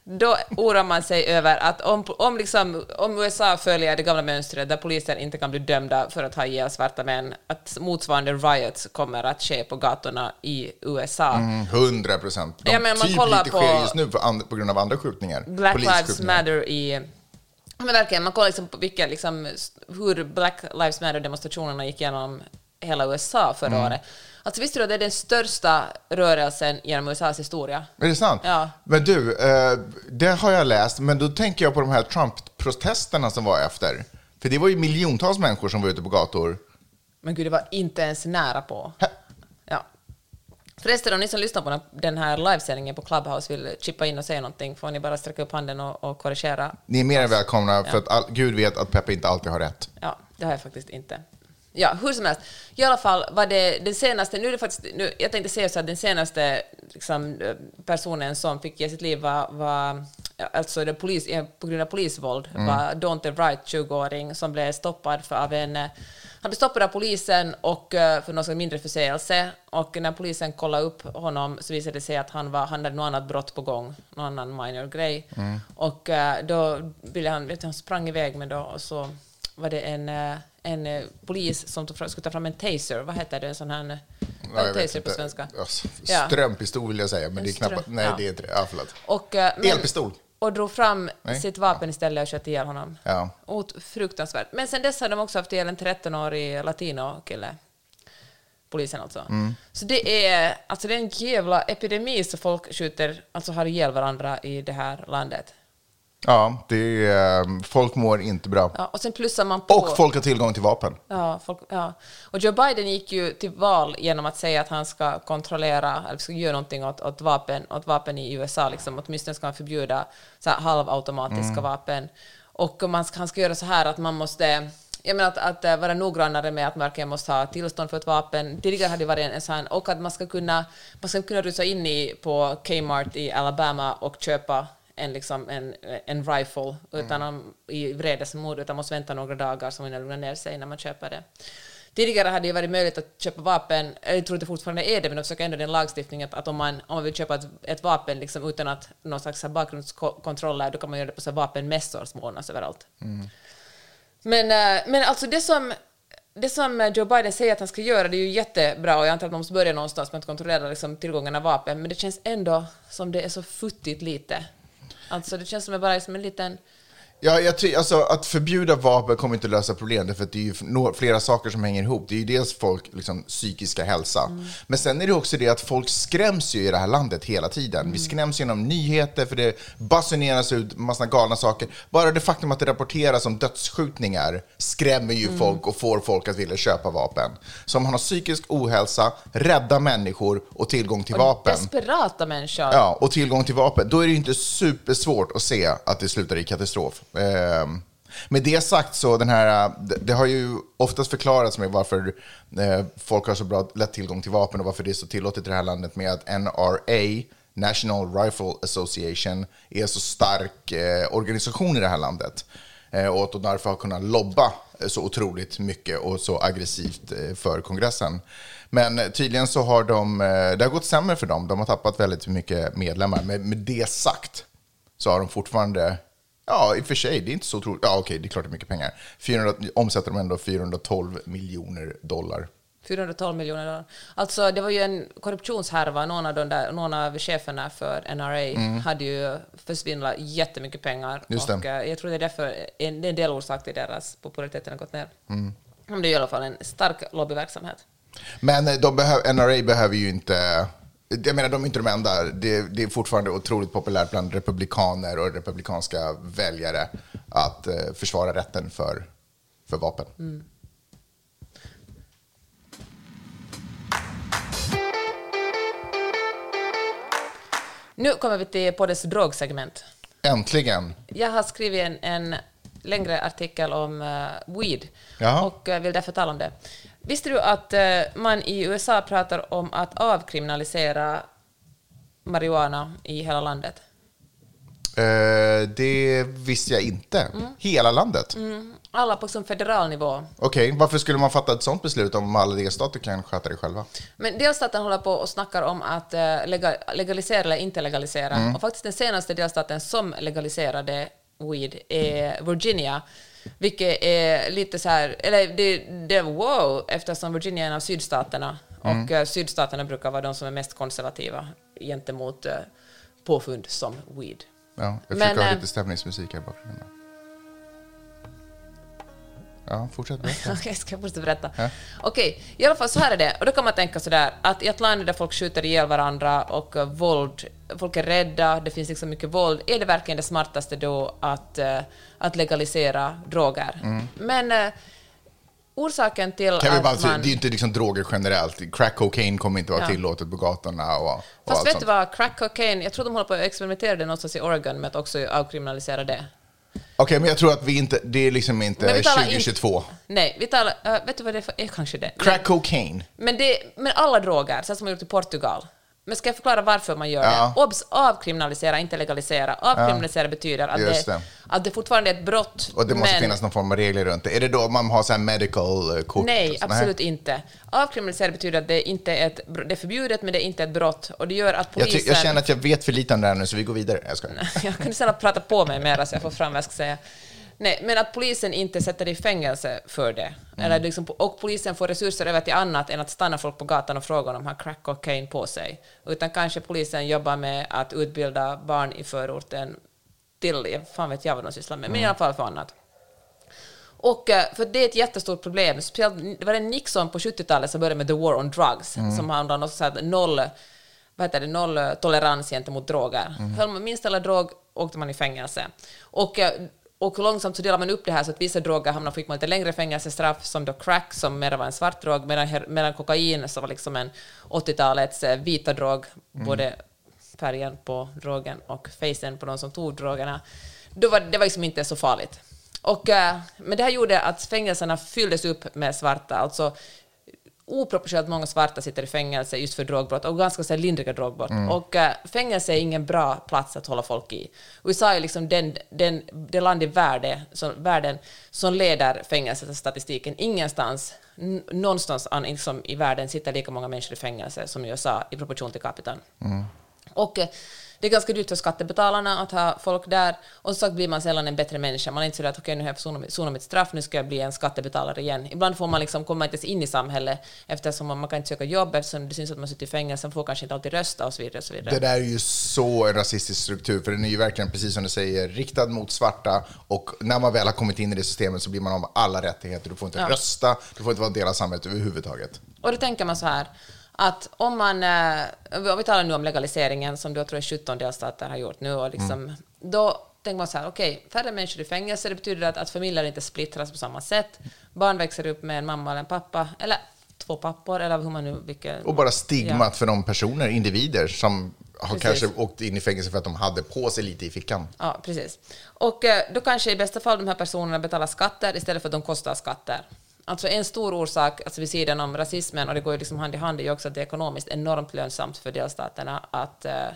B: Då oroar man sig över att om, om, liksom, om USA följer det gamla mönstret där polisen inte kan bli dömda för att ha ihjäl svarta män, att motsvarande riots kommer att ske på gatorna i USA.
A: Mm, 100 procent. De
B: Ja, men man
A: typ
B: kollar
A: lite
B: på-
A: sker just nu på, and, på grund av andra skjutningar.
B: Black Lives. Matter i... Men verkligen, man kollar liksom på vilka, liksom, hur Black Lives Matter-demonstrationerna gick igenom hela USA förra
A: Mm.
B: året. Alltså visste du att det är den största rörelsen genom USAs historia?
A: Är det sant?
B: Ja.
A: Men du, eh, det har jag läst, men då tänker jag på de här Trump-protesterna som var efter. För det var ju miljontals människor som var ute på gator.
B: Men gud, det var inte ens nära på.
A: Hä?
B: Ja. Förresten, om ni som lyssnar på den här livesändningen på Clubhouse vill chippa in och säga någonting får ni bara sträcka upp handen och, och korrigera.
A: Ni är mer än välkomna, för att all, Gud vet att Peppe inte alltid har rätt.
B: Ja, det har jag faktiskt inte. Ja, hur som helst. I alla fall var det den senaste, nu är det faktiskt, nu, jag tänkte säga så att den senaste liksom, personen som fick ge sitt liv var, var alltså det polis, på grund av polisvåld, var Daunte Wright, 20-åring, som blev stoppad för, av en, eh, han blev stoppad av polisen och eh, för någon mindre förseelse och när polisen kollade upp honom så visade det sig att han, var, han hade något annat brott på gång, någon annan minor grej. Och eh, då ville han, vet han sprang iväg med då och så var det en, en eh, polis som tog fram, skulle ta fram en taser. Vad heter det? En sån här...
A: Ja, jag vet
B: taser på svenska?
A: Ja,
B: Ja.
A: Strömpistol vill jag säga, men
B: En
A: det är
B: ström-
A: Nej,
B: ja.
A: det är inte det. Ja, förlåt.
B: Och, eh, men-
A: Elpistol.
B: Och drog fram
A: Nej.
B: sitt vapen istället och sköt ihjäl honom.
A: Ja.
B: Ot- fruktansvärt. Men sen dess har de också haft ihjäl en 13-årig latino-kille. Polisen alltså.
A: Mm.
B: Så det är, alltså det är en jävla epidemi så folk skjuter, alltså har ihjäl varandra i det här landet.
A: Ja, det är, eh, folk mår inte bra.
B: Ja, och sen plussar man på...
A: Och folk har tillgång till vapen.
B: Ja, folk, ja. Och Joe Biden gick ju till val genom att säga att han ska kontrollera, eller ska göra någonting åt, åt, vapen, åt vapen i USA, liksom. åtminstone ska han förbjuda så här, halvautomatiska vapen. Och man ska, han ska göra så här att man måste jag menar att, att eh, vara noggrannare med att man måste ha tillstånd för ett vapen. Tidigare hade det varit en sån, och att man ska kunna, man ska kunna rusa in i, på Kmart i Alabama och köpa en, liksom, en, en rifle utan om, i vredesmod, utan måste vänta några dagar så man lugnar ner sig när man köper det. Tidigare hade det varit möjligt att köpa vapen, jag tror det fortfarande är det, men de försöker ändå den lagstiftningen att, om, man, om man vill köpa ett, ett vapen liksom, utan att någon slags bakgrundskontroller, då kan man göra det på så vapenmässor som ordnas överallt. Men, eh, men alltså det som, det som Joe Biden säger att han ska göra, det är ju jättebra och jag antar att man måste börja någonstans med att kontrollera liksom, tillgången av vapen, men det känns ändå som det är så futtigt lite. Alltså det känns som att bara som en liten...
A: Ja, jag ty- alltså, att förbjuda vapen kommer inte lösa problemet, för att det är ju flera saker som hänger ihop. Det är ju dels folk liksom, psykiska hälsa, men sen är det också det att folk skräms ju i det här landet hela tiden. Vi skräms genom nyheter, för det basuneras ut massa galna saker. Bara det faktum att det rapporteras om dödsskjutningar skrämmer ju folk och får folk att vilja köpa vapen. Så om man har psykisk ohälsa, rädda människor och tillgång till vapen,
B: Desperata människor.
A: Ja, och tillgång till vapen. Då är det ju inte supersvårt att se att det slutar i katastrof. Ehm, med det sagt så, den här, det, har ju oftast förklarats med varför eh, folk har så bra lätt tillgång till vapen och varför det är så tillåtet i det här landet med att NRA, National Rifle Association, är så stark eh, organisation i det här landet. Eh, och att de därför har kunnat lobba så otroligt mycket och så aggressivt för kongressen. Men tydligen så har de, det har gått sämre för dem. De har tappat väldigt mycket medlemmar. Men med det sagt så har de fortfarande, ja i och för sig, det är inte så otroligt, ja okej, det är klart det är mycket pengar. 400, omsätter de ändå 412 miljoner dollar.
B: 412 miljoner dollar. Alltså det var ju en korruptionshärva. Någon av, de där, någon av cheferna för NRA hade ju försvinnlat jättemycket pengar.
A: Mm. Just det.
B: och eh, jag tror det är därför en, det är en del orsak till deras popularitet har gått ner. Men det är i alla fall en stark lobbyverksamhet.
A: Men eh, de behöv, NRA behöver ju inte... Jag menar, de är inte de enda. Det, det är fortfarande otroligt populärt bland republikaner och republikanska väljare att eh, försvara rätten för, för vapen.
B: Nu kommer vi till poddens drogsegment.
A: Äntligen!
B: Jag har skrivit en, en längre artikel om uh, weed
A: Jaha.
B: och eh, vill därför tala om det. Visste du att eh, man i USA pratar om att avkriminalisera marijuana i hela landet?
A: Eh, det visste jag inte. Hela landet?
B: Alla på som federal nivå.
A: Okej, varför skulle man fatta ett sånt beslut om alla delstater kan sköta det själva?
B: Men delstaten håller på och snackar om att eh, lega- legalisera eller inte legalisera.
A: Mm.
B: Och faktiskt den senaste delstaten som legaliserade weed är Virginia. Vilket är lite så här, eller det, det är wow, eftersom Virginia är en av sydstaterna.
A: Mm.
B: Och eh, sydstaterna brukar vara de som är mest konservativa gentemot eh, påfund som weed.
A: Ja, jag
B: Men,
A: försöker ha
B: eh,
A: lite stämningsmusik här bakgrunden. Ja, fortsätt berätta.
B: Okej, ska jag fortsätta berätta?
A: Ja.
B: Okej, i alla fall så här är det. Och då kan man tänka sådär att i ett land där folk skjuter ihjäl varandra och eh, våld, folk är rädda, det finns liksom mycket våld, är det verkligen det smartaste då att, eh, att legalisera droger? Men eh, orsaken till
A: Mm. Kan
B: att
A: bara,
B: man...
A: Det är ju inte liksom droger generellt. Crack cocaine kommer inte vara
B: Ja.
A: tillåtet på gatorna och, och
B: Fast vet
A: sånt.
B: du vad, crack cocaine, jag tror de håller på att experimentera det någonstans i Oregon med att också avkriminalisera det.
A: Okej, men jag tror att vi inte, det är liksom
B: Men
A: inte
B: vi talar
A: 2022.
B: Nej, vi talar... eh, vet du vad det är för... Är kanske det.
A: Crack cocaine.
B: Men, det, men alla droger, så som man gjort i Portugal. Men ska jag förklara varför man gör
A: Ja.
B: det? Obs! Avkriminalisera, inte legalisera. Avkriminalisera betyder att det,
A: det.
B: att det fortfarande är ett brott.
A: Och det måste
B: men,
A: finnas någon form av regler runt det. Är det då man har så här medical eh, kort?
B: Nej, absolut inte. Avkriminalisera betyder att det inte är ett, det är förbjudet, men det är inte ett brott. Och det gör att
A: Jag,
B: polisen...
A: ty- jag känner att jag vet för lite om det här nu, så vi går vidare. Jag skojar.
B: jag kunde snälla prata på mig mer så jag får fram vad jag ska säga. Nej, men att polisen inte sätter dig i fängelse för det. Eller liksom, och polisen får resurser över till annat än att stanna folk på gatan och fråga om de har crack cocaine på sig. Utan kanske polisen jobbar med att utbilda barn i förorten till, fan vet jag vad de sysslar med, men i alla fall för annat. Och eh, för det är ett jättestort problem. Speciellt, det var det Nixon på 70-talet som började med the war on drugs, som handlade om så här noll, vad heter det, noll tolerans gentemot droger. Höll man minst alla drog åkte man i fängelse. Och, eh, och långsamt så delar man upp det här så att vissa droger hamnar fick man lite längre fängelsestraff, som då crack, som mer var en svart drog, medan, medan kokain, som var liksom en 80-talets eh, vita drog, både färgen på drogen och facen på de som tog drogerna, då var det var liksom inte så farligt. Och, eh, men det här gjorde att fängelserna fylldes upp med svarta, alltså oproportionerligt många svarta sitter i fängelse just för drogbrott och ganska så lindriga drogbrott. Och eh, fängelse är ingen bra plats att hålla folk i. USA är liksom den, den, det land i världen som, världen som leder fängelsestatistiken. Ingenstans, någonstans an, liksom, i världen sitter lika många människor i fängelse som i USA i proportion till kapitan. Och eh, det är ganska dyrt för skattebetalarna att ha folk där. Och så blir man sällan en bättre människa. Man är inte så att okej, nu har jag sonat mitt straff, nu ska jag bli en skattebetalare igen. Ibland får man liksom komma inte ens in i samhället eftersom man kan inte söka jobb eftersom det syns att man sitter i fängelse, man får kanske inte alltid rösta och så vidare. Och så vidare.
A: Det där är ju så en rasistisk struktur, för den är ju verkligen, precis som du säger, riktad mot svarta. Och när man väl har kommit in i det systemet så blir man av alla rättigheter. Du får inte
B: Ja.
A: rösta, du får inte vara en del av samhället överhuvudtaget.
B: Och då tänker man så här, att om man, eh, om vi talar nu om legaliseringen som då tror jag 17 delstater har gjort nu, och liksom, då tänker man så här, okej, färre människor i fängelse, det betyder att, att familjer inte splittras på samma sätt. Barn växer upp med en mamma eller en pappa, eller två pappor, eller hur man nu... Vilka,
A: Och bara stigmat
B: Ja.
A: för de personer, individer, som har
B: Precis.
A: kanske åkt in i fängelse för att de hade på sig lite i fickan.
B: Ja, precis. Och eh, då kanske i bästa fall de här personerna betalar skatter istället för att de kostar skatter. Alltså en stor orsak, alltså vid sidan om rasismen, och det går ju liksom hand i hand, är ju också att det är ekonomiskt enormt lönsamt för delstaterna att, eh,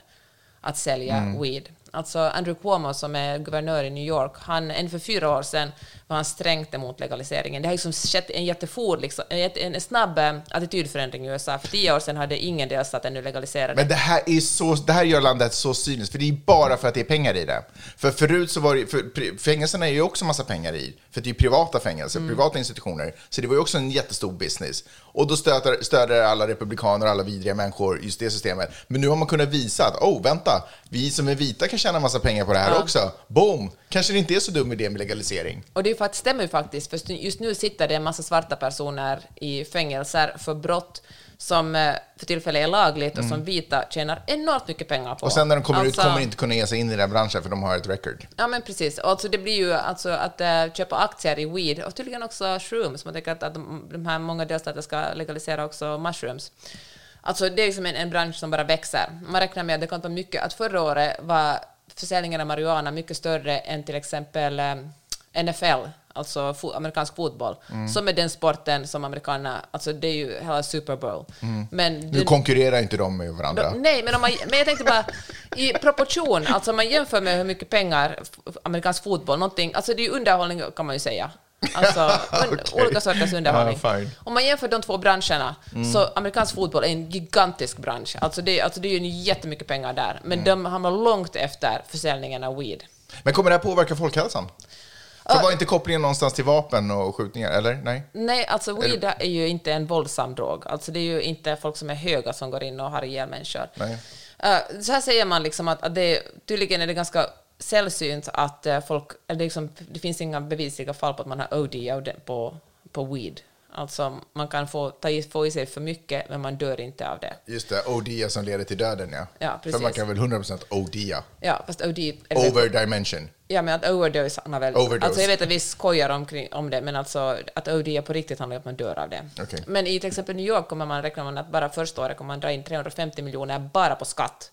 B: att sälja weed. Alltså Andrew Cuomo som är guvernör i New York, han, än för fyra år sedan var han strängt emot legaliseringen. Det har liksom skett en jättefort, liksom, en, snabb eh, attitydförändring i USA. För tio år sedan hade ingen delstat ännu legaliserat.
A: Men det här, är så, det här gör landet så cyniskt, för det är bara för att det är pengar i det. För förut så var det, för fängelserna är ju också massa pengar i, för det är ju privata fängelser,
B: Mm.
A: privata institutioner. Så det var ju också en jättestor business. Och då stöder, stöder alla republikaner och alla vidriga människor just det systemet. Men nu har man kunnat visa att, oh, vänta, vi som är vita kan tjäna massa pengar på det här
B: Ja.
A: också. Boom! Kanske det inte är så dum idé med legalisering.
B: Och det ju stämmer ju faktiskt, för just nu sitter det en massa svarta personer i fängelser för brott som eh, för tillfället är lagligt och som vita tjänar enormt mycket pengar på.
A: Mm. Och sen när de kommer ut
B: Alltså-
A: kommer de inte kunna ge sig in i den branschen för de har ett record.
B: Ja, men precis. Alltså, det blir ju alltså att äh, köpa aktier i weed och tydligen också shrooms. Man tänker att, att de, de här många delstater ska legalisera också mushrooms. Alltså det är liksom en, en bransch som bara växer. Man räknar med att det kan vara mycket, att förra året var försäljningen av marijuana mycket större än till exempel eh, NFL, alltså fo amerikansk fotboll,
A: Mm.
B: som är den sporten som amerikanerna, alltså det är ju hela Super Bowl. Men
A: Nu
B: det-
A: konkurrerar inte de med varandra.
B: då- Nej, men, om man, men jag tänkte bara i proportion, alltså om man jämför med hur mycket pengar amerikansk fotboll, någonting, alltså det är ju underhållning kan man ju säga. Alltså,
A: Okej.
B: olika sorters underhållning.
A: Fine.
B: Om man jämför de två branscherna, så amerikansk fotboll är en gigantisk bransch. Alltså det, alltså det är ju jättemycket pengar där, men de hamnar långt efter försäljningen av weed.
A: Men kommer det här påverka folkhälsan? För var inte kopplingen någonstans till vapen och skjutningar, eller? Nej?
B: Nej, alltså weed är ju inte en våldsam drog. Alltså det är ju inte folk som är höga som går in och har ihjäl människor.
A: Nej.
B: Eh, så här säger man liksom att, att det, tydligen är det ganska sällsynt att eh, folk, eller det, är liksom, det finns inga bevisliga fall på att man har OD på, på weed. Alltså man kan få, ta i, få i sig för mycket, men man dör inte av det.
A: Just det, ODia som leder till döden, ja.
B: Ja,
A: För
B: precis.
A: man kan väl 100% ODia.
B: Ja, fast OD... är väl-
A: Over dimension.
B: Ja, men att overdose handlar väl...
A: Overdose.
B: Alltså jag vet att vi skojar omkring, om det, men alltså att OD på riktigt handlar om att man dör av det.
A: Okej.
B: Men i till exempel New York kommer man räkna med att bara första året kommer man dra in 350 miljoner bara på skatt.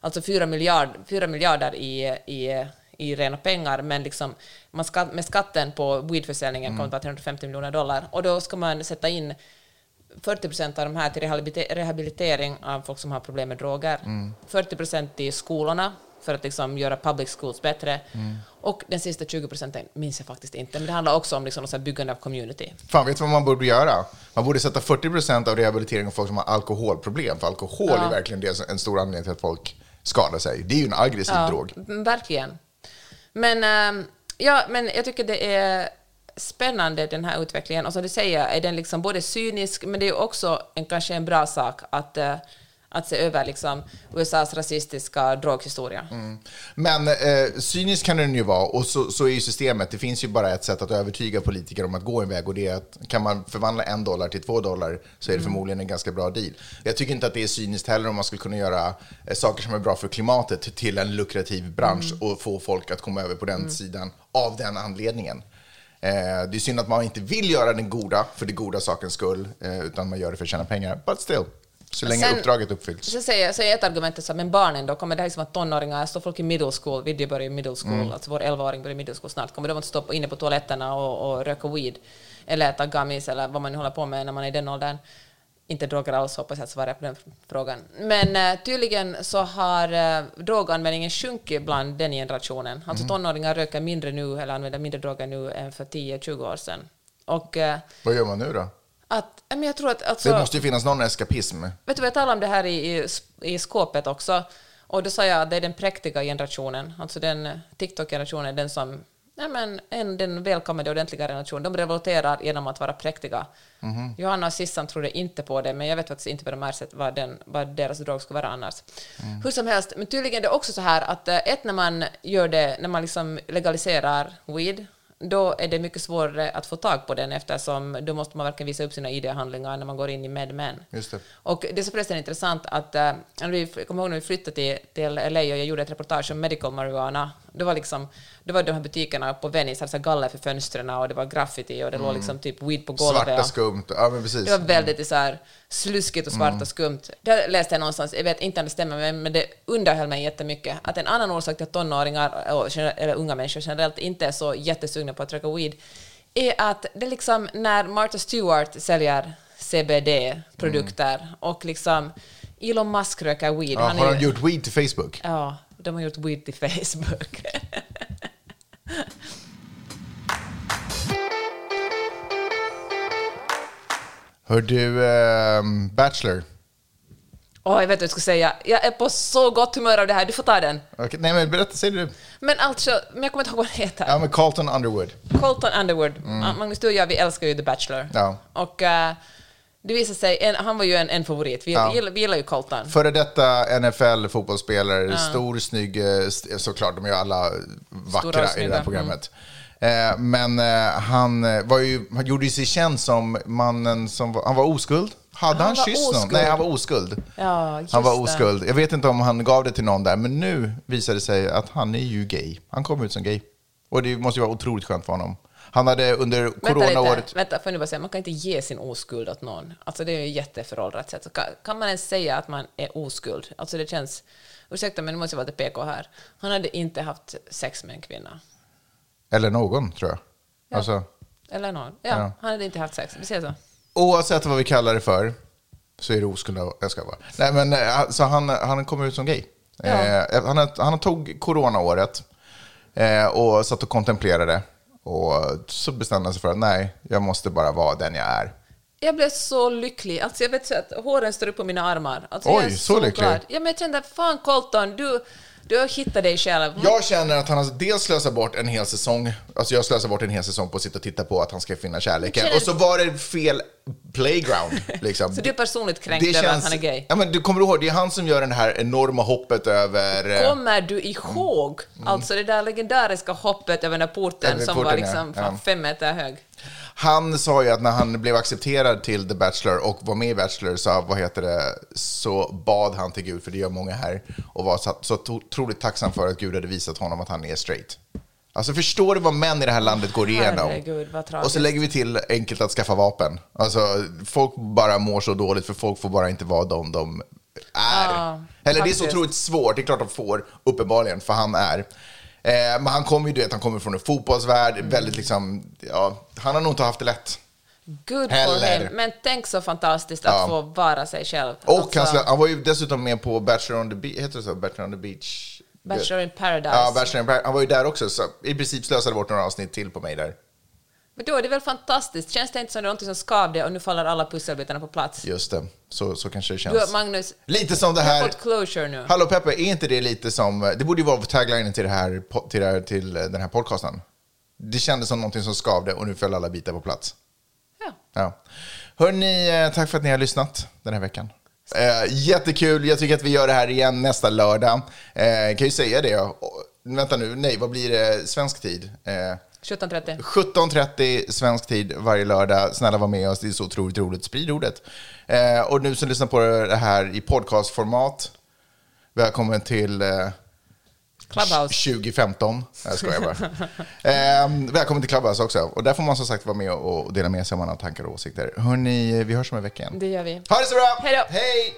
B: Alltså 4, miljard, 4 miljarder i, i, i rena pengar, men liksom man ska, med skatten på weedförsäljningen kommer det vara 350 miljoner dollar. Och då ska man sätta in 40 procent av de här till rehabilite- rehabilitering av folk som har problem med droger. 40 procent i skolorna för att liksom göra public schools bättre. Och den sista 20 procenten minns jag faktiskt inte, men det handlar också om liksom byggande av community.
A: Fan, vet du vad man borde göra? Man borde sätta 40% av rehabilitering av folk som har alkoholproblem. För alkohol
B: Ja.
A: är verkligen det, en stor anledning till att folk skadar sig. Det är ju en aggressiv drog.
B: mm, verkligen. Men, ehm, ja, men jag tycker det är spännande den här utvecklingen. Och som du säger är den liksom både cynisk, men det är också en, kanske en bra sak att, eh, att se över liksom USAs rasistiska droghistoria.
A: Men eh, cynisk kan den ju vara, och så, så är ju systemet. Det finns ju bara ett sätt att övertyga politiker om att gå en väg, och det är att kan man förvandla en dollar till två dollar så är det förmodligen en ganska bra deal. Jag tycker inte att det är cyniskt heller om man skulle kunna göra eh, saker som är bra för klimatet till en lukrativ bransch och få folk att komma över på den sidan av den anledningen. Eh, det är synd att man inte vill göra den goda för det goda sakens skull, eh, utan man gör det för att tjäna pengar. But still, så länge
B: Sen-
A: uppdraget uppfylls.
B: Så säger, säger ett argument så här, men barnen då, kommer det här liksom att tonåringar, står folk i middle school, Vidje börjar i middle school, alltså vår 11-åring börjar i middle school snart, kommer de att stå inne på toaletterna och, och röka weed, eller äta gummies eller vad man nu håller på med när man är i den åldern. Inte droger alls, hoppas jag svarar på den frågan. Men eh, tydligen så har uh, droganvändningen sjunkit bland den generationen. Alltså tonåringar röker mindre nu, eller använder mindre droger nu än för 10-20 år sedan. Och eh,
A: Vad gör man nu då?
B: Att, men jag tror att... Alltså,
A: Det måste ju finnas någon eskapism.
B: Vet du jag talade om det här i, i, i skåpet också. Och då sa jag att det är den präktiga generationen, alltså den TikTok-generationen, den som, ja men, en, den välkommande ordentliga generationen. De revolterar genom att vara präktiga. Johanna och Sissan trodde inte på det, men jag vet faktiskt inte vad de har sett vad, den, vad deras drog skulle vara annars. Hur som helst, men tydligen är det också så här att eh, ett, när man gör det, när man liksom legaliserar weed, då är det mycket svårare att få tag på den eftersom då måste man verkligen visa upp sina ID-handlingar när man går in i Med Men.
A: Just det.
B: Och det är så förresten intressant att, äh, vi, jag kommer ihåg när vi flyttade till, till LA och jag gjorde ett reportage om medical marijuana, det var liksom, det var de här butikerna på Venice, hade så här galler för fönstren och det var graffiti och det låg liksom typ weed på golvet.
A: Svarta skumt. Ja, men precis.
B: det var väldigt så här sluskigt och svart och skumt. Det läste jag någonstans, jag vet inte om det stämmer, men, det underhöll mig jättemycket. Att en annan orsak till att tonåringar, eller unga människor generellt, inte är så jättesugna på att röka weed, är att det liksom när Martha Stewart säljer CBD-produkter och liksom Elon Musk röker weed.
A: Ja,
B: han
A: har
B: ju-
A: gjort weed till Facebook?
B: Ja, de har gjort weed till Facebook.
A: Hör du, ehm, Bachelor?
B: Åh, jag vet vad jag ska säga. Jag är på så gott humör av det här. Du får ta den.
A: Okej, nej, men berätta, säg du.
B: Men alltså, men jag kommer inte ihåg vad den heter.
A: Ja, men Carlton Underwood.
B: Colton Underwood. Magnus, du och jag, vi älskar ju The Bachelor.
A: Ja.
B: Och eh, det visade sig, en, han var ju en, en favorit. Vi,
A: Ja.
B: gillar, vi gillar ju Colton.
A: Före detta NFL-fotbollsspelare, stor, snygg, eh, st- såklart, de är ju alla vackra i det här programmet. Eh, men eh, han, eh, var ju, han gjorde ju sig känd som mannen som var, han var oskuld. Hade han,
B: Han
A: kysst någon? Nej, han var oskuld.
B: Ja,
A: han var
B: det.
A: oskuld. Jag vet inte om han gav det till någon där, men nu visade det sig att han är ju gay. Han kom ut som gay. Och det måste ju vara otroligt skönt för honom. Han hade under
B: Vänta
A: coronaåret...
B: lite, vänta, får jag bara säga, man kan inte ge sin oskuld åt någon. Alltså det är ju jätteföråldrat sätt. Så kan, kan man ens säga att man är oskuld? Alltså det känns, ursäkta men nu måste jag vara lite PK här. Han hade inte haft sex med en kvinna.
A: Eller någon, tror jag. Alltså,
B: Eller någon. Ja,
A: Ja.
B: han hade inte haft sex. Vi säger så.
A: oavsett vad vi kallar det för, så är det oskuld. Jag ska vara. Nej, men eh, så han, han kommer ut som gay.
B: Ja.
A: Eh, han, han tog coronaåret eh, och satt och kontemplerade. Och så bestämde han sig för att nej, jag måste bara vara den jag är.
B: Jag blev så lycklig. Alltså jag vet så att håren står upp på mina armar. Alltså jag
A: Oj,
B: är
A: så lycklig.
B: glad. Ja, men jag kände, fan Colton, du, du har hittat dig själv.
A: Jag känner att han har dels slösat bort en hel säsong, alltså jag slösar bort en hel säsong på att sitta och titta på att han ska finna kärleken.
B: Känner-
A: Och så var det fel playground. Liksom.
B: Så du är personligt kränkt över att han är gay?
A: Ja, men du kommer ihåg, det är han som gör det här enorma hoppet över... eh,
B: Kommer du ihåg alltså det där legendariska hoppet över den där porten
A: Över
B: som var
A: porten,
B: liksom
A: Ja.
B: fem meter hög?
A: Han sa ju att när han blev accepterad till The Bachelor och var med i Bachelor så, vad heter det, så bad han till Gud, för det gör många här, och var så, så otroligt tacksam för att Gud hade visat honom att han är straight. Alltså förstår du vad män i det här landet går igenom?
B: Herregud,
A: och så lägger vi till enkelt att skaffa vapen. Alltså folk bara mår så dåligt för folk får bara inte vara de de är.
B: Ja,
A: Eller det är så
B: faktiskt.
A: otroligt svårt, det är klart de får, uppenbarligen, för han är. Eh, men han kommer ju, du vet, han kommer från en fotbollsvärld,
B: Mm.
A: väldigt liksom, ja, han har nog inte haft det lätt.
B: Good
A: Heller.
B: for him. Men tänk så fantastiskt att
A: Ja.
B: få vara sig själv.
A: Och
B: Alltså,
A: han, han var ju dessutom med på Bachelor on the Beach, heter det så? Bachelor on the Beach?
B: Bachelor in paradise.
A: Ja, Bachelor in Paradise. Han var ju där också, så i princip slösade bort några avsnitt till på mig där.
B: Men då är det väl fantastiskt? Känns det inte som någonting som skavde och nu faller alla pusselbitarna på plats?
A: Just det, så, så kanske det
B: Du,
A: känns.
B: Magnus,
A: Lite som det
B: du
A: här...
B: fått closure nu.
A: Hallå Peppe, är inte det lite som... Det borde ju vara taglinen till, det här, till, det här, till den här podcasten. Det kändes som någonting som skavde och nu föll alla bitar på plats.
B: Ja.
A: Ja. Hörni, eh, tack för att ni har lyssnat den här veckan. Eh, jättekul, jag tycker att vi gör det här igen nästa lördag. Eh, kan ju säga det. Och, vänta nu, nej, vad blir det svensk tid? Eh,
B: 17.30.
A: 17.30 svensk tid varje lördag. Snälla var med oss, det är så otroligt roligt. Sprid ordet. Eh, och nu som lyssnar på det här i podcastformat, välkommen till eh,
B: Clubhouse.
A: 2015. Nej, Jag skojar bara. eh, välkommen till Clubhouse också. Och där får man som sagt vara med och och dela med sig om man har tankar och åsikter. Hörni, vi hörs om en vecka igen.
B: Det gör vi.
A: Ha det så bra!
B: Hej då!
A: Hej!